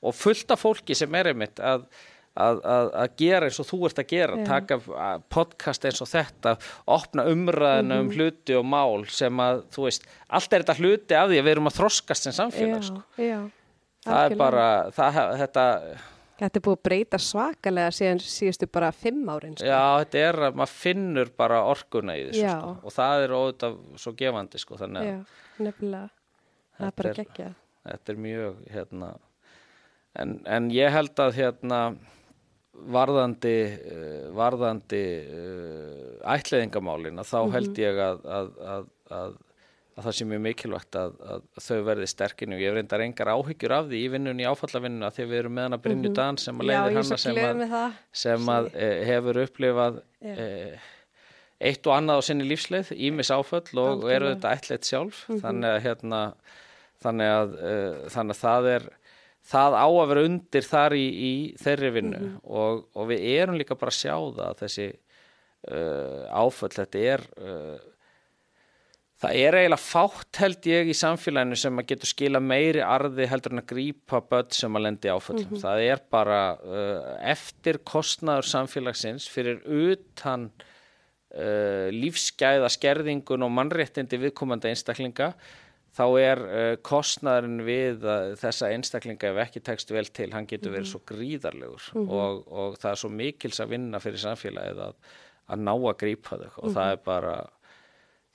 og fullt af fólki sem er einmitt að Að, að, að gera eins og þú ert að gera Já. taka podcast eins og þetta opna umræðinu mm -hmm. um mhm. hluti og mál sem að, þú veist, allt er þetta hluti af því að við erum að þroskast sem samfélag Já. Sko. Já. það er bara það, þetta Þetta er búið að breyta svakalega síðan síðustu bara fimm árin sko. Já, þetta er að maður finnur bara orkuna í þessu sko. og það er ótaf svo gefandi sko þannig að nefnilega, það er bara geggja Þetta er mjög, hérna en, en ég held að hérna varðandi, eh, varðandi uh, ætliðingamálin að þá -hmm. held ég að, að, að, að það sé mjög mikilvægt að þau verði sterkinu ég reyndar engar áhyggjur af því í vinnunni í áfallavinnuna þegar við erum með hana Brynju mhm. Dan sem að leiðir hana sem, sem að e, hefur upplifað e, eitt og annað á sinni lífsleið, ímis áfall og, eru þetta ætlið sjálf mm -hmm. þannig að hérna þannig að, e, þannig að það er það á að vera undir þar í, í þeirri vinnu mm -hmm. og, og við erum líka bara að sjá það að þessi uh, áföll, þetta er uh, það er eiginlega fátt held ég í samfélaginu sem að getur skila meiri arði heldur en að grípa börn sem að lendi áföll mm -hmm. það er bara uh, eftir kostnaður samfélagsins fyrir utan uh, lífsgæða skerðingun og mannréttindi viðkomandi einstaklinga þá er uh, kostnæðurinn við uh, þessa einstaklinga ef ekki tekst vel til, hann getur verið mhm. svo gríðarlegur mm -hmm. og, og það er svo mikils að vinna fyrir samfélagið að, að ná að grípa þau og mm -hmm. það er bara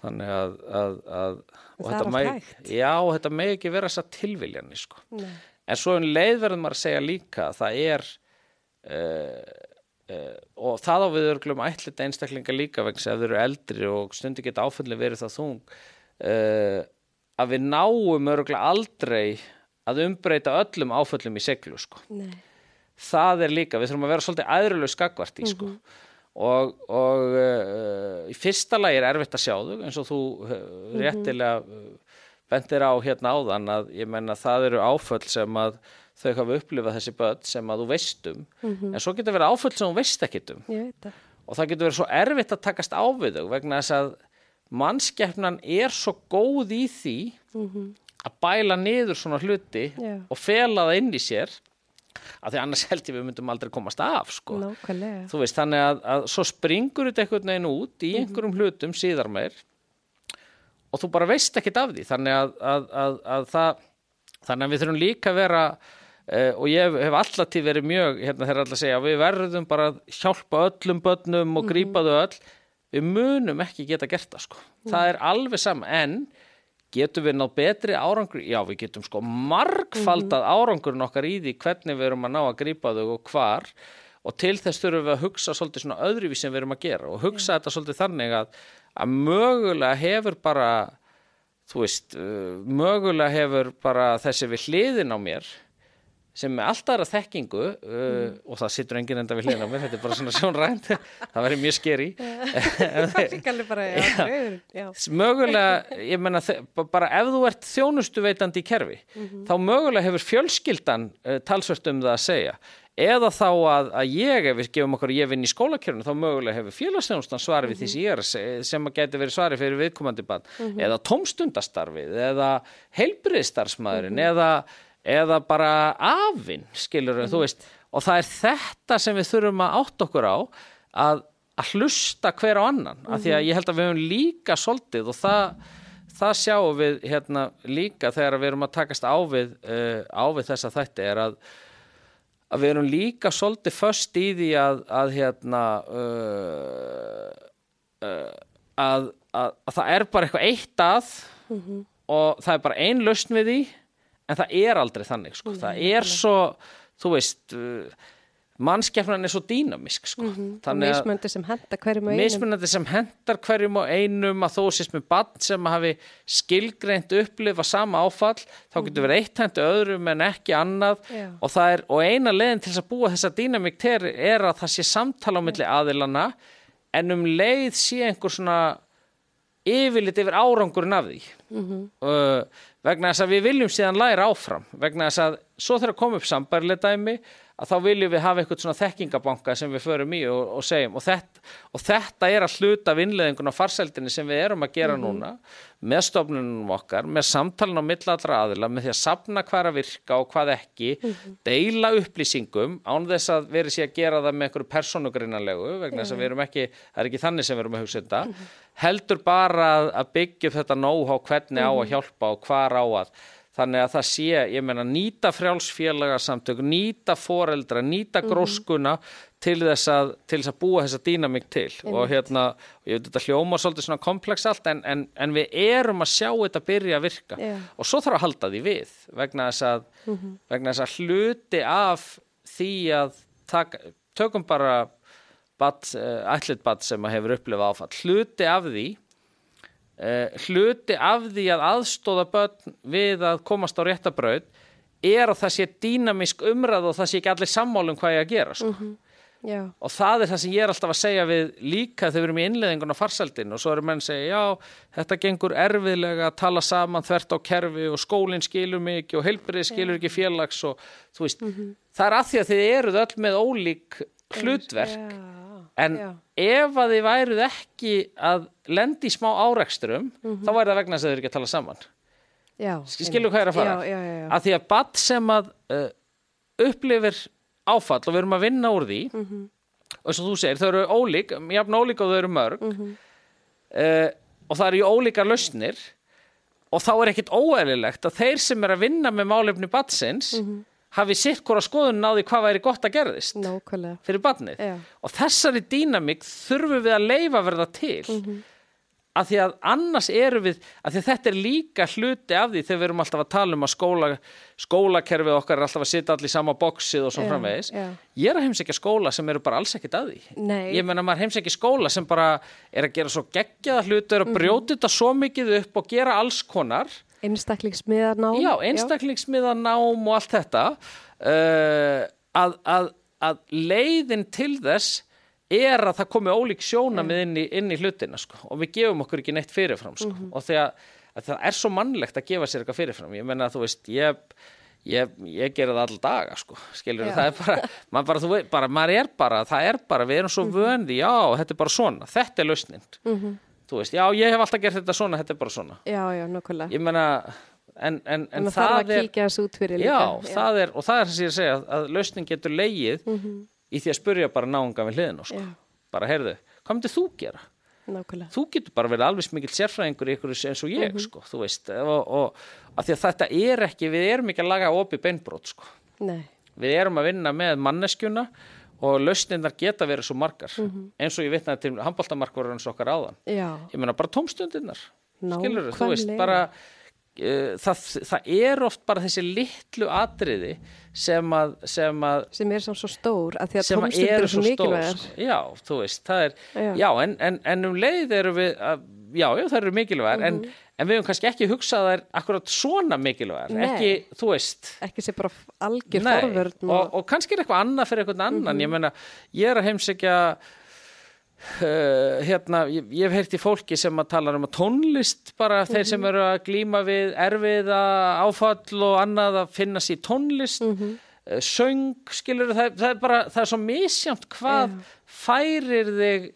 þannig að, að, að er allt hægt já, þetta með ekki vera þess að tilviljanir sko. en svo en leiðverðum maður að segja líka það er uh, uh, og það á við örglum ætlit einstaklinga líka vegna sem þau eru eldri og stundi geta áfællin verið það þung uh, að við náum öruglega aldrei að umbreyta öllum áföllum í seglu sko. það er líka, við þurfum að vera svolítið aðrilega skakvart í sko. mm -hmm. og, og uh, í fyrsta lagi er erfitt að sjá þau eins og þú uh, réttilega uh, bendir á hérna áðan að ég menna það eru áföll sem að þau hafa upplifað þessi börn sem að þú veistum mm -hmm. en svo getur verið áföll sem þú veist ekkitum og það getur verið svo erfitt að takast á við þau vegna þess að mannskeppnan er svo góð í því mm -hmm. að bæla niður svona hluti yeah. og fela það inn í sér að því annars held ég við myndum aldrei komast af sko. Þú veist þannig að, að svo springur þetta einhvern veginn út í mhm. einhverjum hlutum síðar meir og þú bara veist ekkit af því þannig að, að, að það þannig að við þurfum líka að vera uh, og ég hef alltaf til verið mjög hérna þegar alltaf segja við verðum bara að hjálpa öllum börnum og grípa þau öll við munum ekki geta gert það sko. Mm. Það er alveg saman en getum við náð betri árangur, já við getum sko margfaldað mm. árangurinn okkar í því hvernig við erum að ná að grípa þau og hvar og til þess þurfum við að hugsa svolítið svona öðruvíð sem við erum að gera og hugsa yeah. þetta svolítið þannig að, að mögulega hefur bara, þú veist, uh, mögulega hefur bara þessi við hliðin á mér sem með alltaf aðra þekkingu uh, mm. og það sittur enginn enda við hlýna mér, þetta er bara svona sjónrænt það verður mjög skeri mögulega ég menna bara ef þú ert þjónustu veitandi í kerfi mm -hmm. þá mögulega hefur fjölskyldan uh, talsvört um það að segja eða þá að, að ég, ef við gefum okkur ég vinn í skólakjörnu, þá mögulega hefur félagsþjónustan svari við mm -hmm. því sem ég er sem að geti verið svari fyrir viðkomandi bann -hmm. eða tómstundastarfið eða heilbriðstarfsmæðurinn -hmm. eða eða bara afinn, skilur mm. þú veist, og það er þetta sem við þurfum að átt okkur á að, að hlusta hver á annan mm -hmm. af því að mhm. ég held að við höfum líka soldið og það, það sjáum við hérna líka þegar við erum að takast á við, uh, á við þessa þætti er að, að við erum líka soldið först í því að, að hérna uh, uh, að það er bara eitthvað eitt að mm -hmm. og það er bara ein lausn við því en það er aldrei þannig sko. það er svo, þú veist uh, mannskeppnan er svo dýnamisk sko. mm -hmm. og mismunandi sem hendar hverjum og einum mismunandi sem hendar hverjum og einum að þó sést með bann sem hafi skilgreint upplifa sama áfall þá getur mhm. verið eitt hendu öðrum en ekki annað og, er, og eina leðin til að búa þessa dýnamíkt er, er að það sé samtala á milli aðilana en um leið sé einhver svona yfirlit yfir árangurinn af því. Uh, vegna þess að við viljum síðan læra áfram. Vegna þess að svo þegar kom upp sambarileg dæmi að þá viljum við hafa eitthvað svona þekkingabanka sem við förum í og, og segjum. Og þetta, og þetta er að hluta af innleðingun á farseldinni sem við erum að gera núna með stofnunum okkar, með samtalin á millallra aðila, með því að sapna hvað að virka og hvað ekki, deila upplýsingum án þess að verið sé að gera það með einhverju persónugrinnanlegu vegna þess að við erum ekki, það er ekki þannig sem við erum að hugsa þetta, heldur bara að, að byggja þetta know-how hvernig á að hjálpa og hvar á að. Þannig að það sé, ég meina nýta frjálsfélagasamtök, nýta foreldra, nýta gróskuna til þess að, til þess að búa þessa dýnamík til. Og hérna, ég veit þetta hljóma svolítið svona komplex allt en, en, en við erum að sjá þetta byrja að virka. Já. og svo þarf að halda því við vegna þess að, vegna þess að hluti af því að taka, tökum bara bat, uh, ætlit bat sem hefur upplifað áfall, hluti af því uh, hluti af því að aðstóða börn við að komast á réttabraut er að það sé dýnamísk umræð og það sé ekki allir sammálum hvað ég að gera sko. Já. og það er það sem ég er alltaf að segja við líka þegar við erum í innleðingun á farsaldin og svo eru menn að segja já, þetta gengur erfiðlega að tala saman þvert á kerfi og skólinn skilur ekki og heilbrið skilur ekki félags og þú veist, það er að því að þið eruð öll með ólík hlutverk Já. En Já. ef að þið væruð ekki að lendi í smá áreksturum, þá væri það vegna þess að þið eru ekki að tala saman. Já. Skilur hvað er að fara? Já, já. Að því að badd sem að uh, upplifir áfall og við erum að vinna úr því, og eins og þú segir, þau eru ólík, jafn ólík og þau eru mörg, uh, og það eru ólíkar lausnir, og þá er ekkit óeðlilegt að þeir sem er að vinna með málefni baddsins hafi sitt hvora skoðun því hvað væri gott að gerðist Nákvæmlega. fyrir barnið Já. og þessari dýnamík þurfum við að leifa verða til Mhm. af því að annars erum við af því að þetta er líka hluti af því þegar við erum alltaf að tala um að skóla skólakerfið okkar er alltaf að sitja allir í sama bóksið og svo framvegis já. ég er að heimsækja skóla sem eru bara alls ekkit að því Nei. ég meina maður heimsækja skóla sem bara er að gera svo geggjaða hluti er að Mhm. brjóta þetta svo mikið upp og gera alls konar Einstaklingsmiðar nám. Já, einstaklingsmiða nám og allt þetta. Uh, að, að, að leiðin til þess er að það komi ólík sjónamið inn, í, inn í hlutina sko, og við gefum okkur ekki neitt fyrirfram sko, og þegar að það er svo mannlegt að gefa sér eitthvað fyrirfram. Ég menna að þú veist, ég ég, ég gera það all daga sko, skilur Já. það er bara, maður bara, þú veit, bara, maður er bara það er bara, við erum svo vöndi, já, þetta er bara svona þetta er lausnin þú veist, já, ég hef alltaf gert þetta svona, þetta er bara svona Já, já, nákvæmlega. ég meina en, en, en En það þarf það að er kíkja þessu út fyrir já, líka. það er, og það er þess að ég er að segja að, að lausnin getur leigið í því að spurja bara náunga við hliðinu sko. Já. bara heyrðu, hvað myndir þú gera? Nákvæmlega. þú getur bara verið alveg mikill sérfræðingur í ykkur eins og ég, sko, þú veist og, og að því að þetta er ekki við erum ekki að laga opi beinbrót, sko Nei. við erum að vinna með manneskjuna og lausnindar geta verið svo margar. Eins og ég vitnaði til handbóltamarkvarur eins okkar áðan. Já. ég meina bara tómstundirnar. Skilur þú veist bara uh, það, það er oft bara þessi litlu atriði sem að, sem að Sem er svo stór að því að tómstundir eru svo svo sko. já, þú veist, það er Já. já, en, en, en um leið eru við að, já, það eru mikilvægar en, en við höfum kannski ekki hugsað þær akkurat svona mikilvægar, Nei. ekki, þú veist. Ekki sem bara algjör Nei, forvörn og, og kannski er eitthvað annað fyrir eitthvað annan. Ég meina, ég er að heimsækja uh, hérna ég, ég hef heyrt í fólki sem að tala um að tónlist bara þeir sem eru að glíma við erfiða áfall og annað að finna sér tónlist. Mm söng, skilur það, það er bara, það er svo misjamt hvað færir þig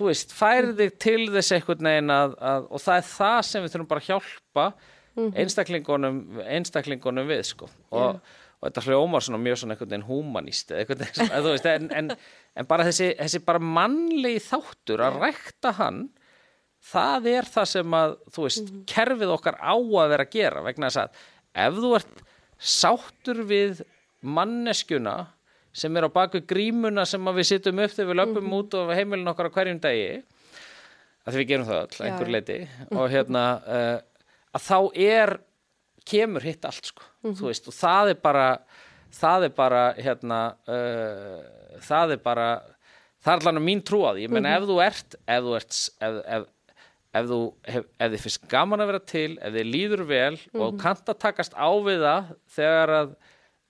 þú veist, færir þig til þess einhvern veginn að, að, og það er það sem við þurfum bara að hjálpa einstaklingunum, einstaklingunum við sko. Og, og þetta hljómar svona mjög svona einhvern veginn humanist eða einhvern veginn, þú veist, en, en, en bara þessi, þessi bara mannlegi þáttur að rækta hann það er það sem að, þú veist, kerfið okkar á að vera að gera vegna þess að ef þú ert sáttur við manneskjuna sem er á baku grímuna sem að við sittum upp þegar við löpum út og heimilin okkar á hverjum degi. Að við gerum það Já, einhver leiti og hérna uh, að þá er kemur hitt allt sko, þú veist og það er bara það er bara hérna uh, það er bara það er allan mín trú á því, ég meina ef þú ert ef þú ert ef, ef, ef þú hef, ef þið finnst gaman að vera til ef þið líður vel og kannt að takast á við það þegar að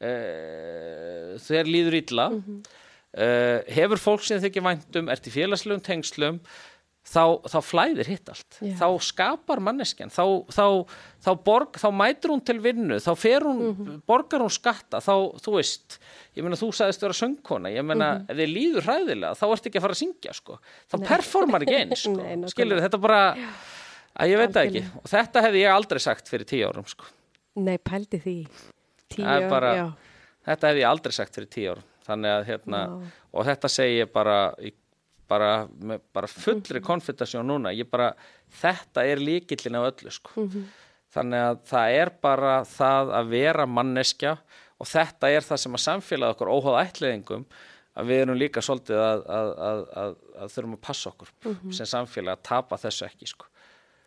uh, þegar líður illa uh, hefur fólk sem þykir væntum ert í félagslegum tengslum þá, þá flæðir hitt allt Já. þá skapar manneskjan þá, þá, þá, borg, þá mætur hún til vinnu þá hún, Mhm. borgar hún skatta þá, þú veist, ég meina þú sagðist vera söngkona, ég meina Mhm. ef þið líður hræðilega, þá ertu ekki að fara að syngja sko. þá performar ekki eins sko. Nei, skilur þetta bara að ég veit það ekki, og þetta hefði ég aldrei sagt fyrir tíu árum sko. Nei, pældi því. Tíu, bara- þetta hefði ég aldrei sagt fyrir tíu að hérna, og þetta segi ég bara í- bara, með, bara fullri konfittasjón núna, ég bara þetta er líkillin af öllu sko. Mhm. þannig að það er bara það að vera manneskja og þetta er það sem að samfélagið okkur óháð ætliðingum að við erum líka svolítið að, að, að, að, þurfum að passa okkur Mhm. sem samfélag að tapa þessu ekki sko.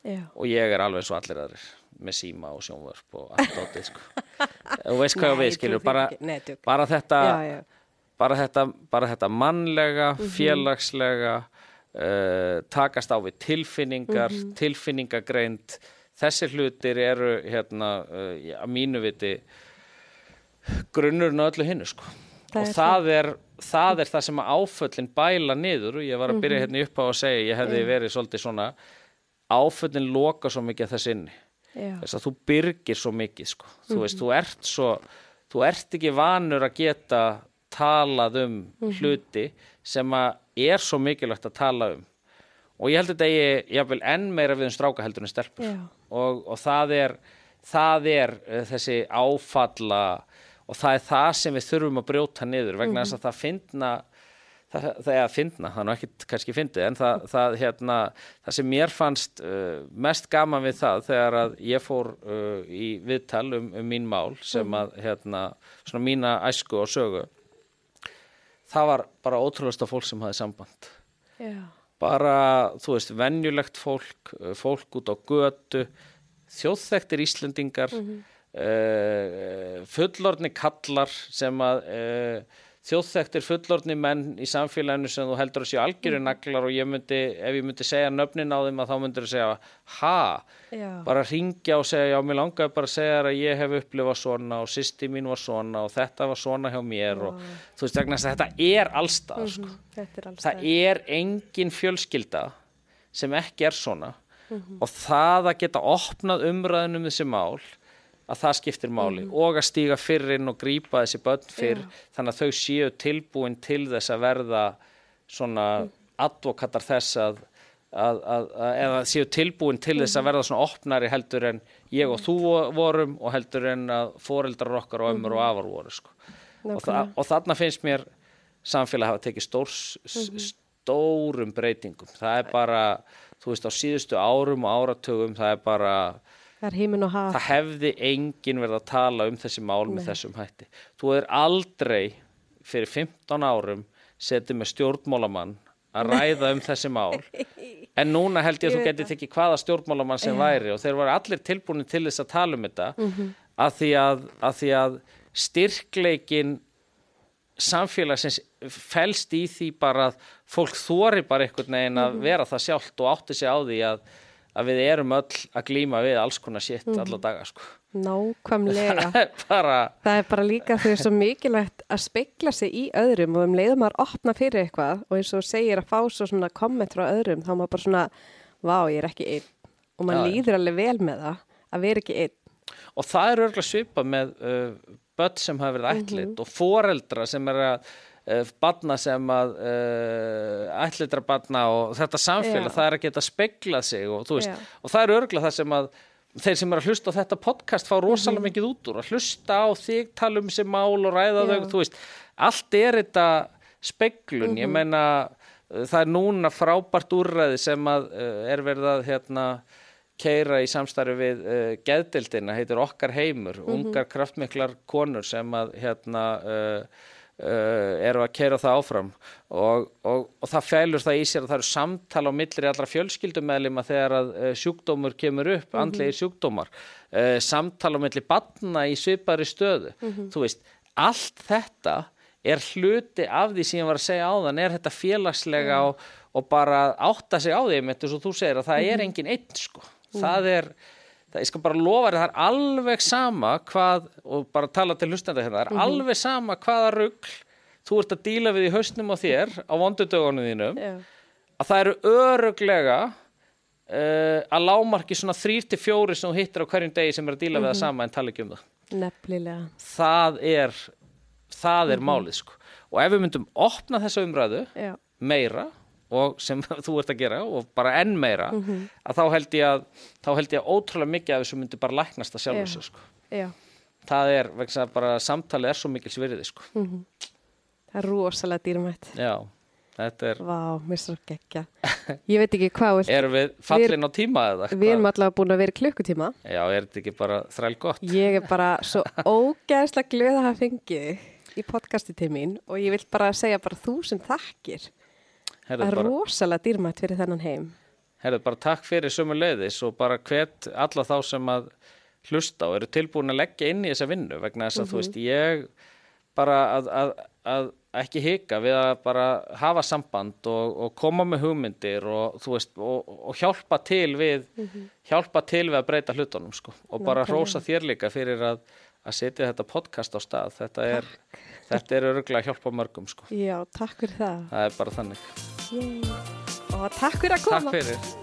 Já. og ég er alveg og allir aðrir með síma og sjónvörp og allt átið sko. og veist hvað Nei, við skilur bara. Nei, bara þetta Já, já. bara þetta, bara þetta mannlega, Mhm. félagslega uh, takast á við tilfinningar, Mhm. tilfinningagreind þessir hlutir eru hérna uh, já, að mínu viti grunnurinn á öllu hinnu sko. Og það er, það er það sem áföllin bæla niður og ég var að byrja Mhm. hérna upp á að segja ég hefði verið svolítið svona áföllin loka svo mikið þess inni. Þess að þú byrgir svo mikið sko. þú Mhm. veist, þú ert svo þú ert ekki vanur að geta talað um Mhm. hluti sem að er svo mikilvægt að tala um og ég held að þetta ég, ég vil enn meira við um stráka heldur en stelpur og, og það er það er uh, þessi áfalla og það er það sem við þurfum að brjóta niður vegna þess að það finna það, það er að finna, það er nú ekki kannski fyndið en það, það, hérna, það sem mér fannst uh, mest gaman við það þegar að ég fór uh, í viðtal um, um mín mál sem að hérna, svona mína æsku og sögu það var bara ótrúlega fólk sem hafði samband. Já. bara, þú veist, venjulegt fólk uh, fólk út á götu þjóðþektir Íslendingar uh, fullorðni kallar sem að þjóðþektir fullorðni menn í samfélaginu sem þú heldur að séu algjöru naglar og ég myndi, ef ég myndi segja nöfnin á þeim að þá myndir að segja ha, Já. bara ringja og segja já, mér langaði bara að segja þér að ég hef upplifað svona og sýsti mín var svona og þetta var svona hjá mér og þú veist, vegna þetta er allstað sko. Þetta er alls það er engin fjölskylda sem ekki er svona Mhm. og það að geta opnað umræðin um þessi mál að það skiptir máli Mhm. og að stíga fyrr inn og grípa þessi börn fyrr þannig að þau séu tilbúin til þess að verða svona advokatar þess að, að, að, að eða séu tilbúin til þess Mhm. að verða svona opnari heldur en ég og þú vorum og heldur en að foreldrar okkar og ömmur og Mhm. afar voru sko. og, þa og þarna finnst mér samfélag hafa tekið stórs, Mhm. stórum breytingum það er bara, þú veist á síðustu árum og áratugum það er bara Það hefði enginn verið að tala um þessi mál með þessum hætti. Þú er aldrei fyrir 15 árum setið með stjórnmálamann að ræða um þessi mál. En núna held ég að þú getið tekið hvaða stjórnmálamann sem væri og þeir voru allir tilbúin til þess að tala um þetta að, því að, að því að styrkleikin samfélagsins felst í því bara að fólk þóri bara einhvern veginn að vera það sjálft og átti sig á því að, að við erum öll að glíma við alls konar shit alla daga sko. Nákvæmlega. bara, Það er bara líka því svo mikilvægt að speikla sig í öðrum og um leiðum maður opna fyrir eitthvað og eins og segir að fá svo svona komment frá öðrum þá er maður bara svona, vá ég er ekki einn og maður Já, líður alveg vel með það að vera ekki einn. og það er örgulega svipað með uh, börn sem hafa verið ætlit og foreldra sem er að uh, badna sem að uh, ætlitra badna og þetta samfélag Já. það er að geta speglað sig og, veist, og það er örgulega það sem að þeir sem er að hlusta á þetta podcast fá rosalega Mhm. mikið út úr að hlusta á þig tala um þessi mál og ræða Já. þau veist, allt er þetta speglun, Mhm. ég meina uh, það er núna frábært úrræði sem að uh, er verið að hérna keira í samstarfi við uh, geðdildina, heitir Okkar heimur ungar kraftmiklar konur sem að hérna eru að keira það áfram. Og, og, og það fælur það í sér að það eru samtala á millir allra fjölskyldumeðlima þegar að uh, sjúkdómur kemur upp, mm andlegir sjúkdómar. Uh, samtala á milli batna í svipari stöðu. Þú veist, allt þetta er hluti af því sem ég var að segja áðan er þetta félagslega og, og bara átta sig á því einmitt eins og þú segir að það er engin einn sko. Það er, það, ég skal bara lofa þér það er alveg sama hvað og bara tala til hlustandi hérna, það er alveg sama hvaða rugl þú ert að díla við í hausnum á þér á vondudögunum þínum Já. að það eru öruglega uh, að lámarki svona þrýr til fjóri sem þú hittir á hverjum degi sem er að díla við það sama en tala ekki um það Nefnilega. það er það er málið sko og ef við myndum opna þessa umræðu Já. meira og sem þú ert að gera og bara enn meira að þá held ég að þá held ég að ótrúlega mikið af þessu myndi bara læknast að sjálfur Já. sig sko Já. það er, vegna að bara samtalið er svo mikils virði sko Það er rosalega dýrmætt. já, þetta er Vá, mér svo geggja. Ég veit ekki hvað vilt. erum við fallin á tíma eða Við erum allavega búin að vera klukkutíma. já, er þetta ekki bara þræl gott Ég er bara svo ógeðslega glöð að hafa fengið í podcasti til mín og ég vil bara segja bara þúsund þakkir. Það er rosalega dýrmætt fyrir þennan heim. herðu bara takk fyrir sömu leiðis og bara hvet alla þá sem að hlusta og eru tilbúin að leggja inn í þessa vinnu vegna þess að þú veist ég bara að, að, að ekki hika við að bara hafa samband og, og koma með hugmyndir og þú veist og, og hjálpa til við hjálpa til við að breyta hlutunum sko. Og bara Nákvæmlega. hrósa þér líka fyrir að, að setja þetta podcast á stað. Þetta er, þetta er örgulega að hjálpa mörgum sko. Já, takk fyrir það. það er bara þannig Yay. Og takk fyrir að koma. takk fyrir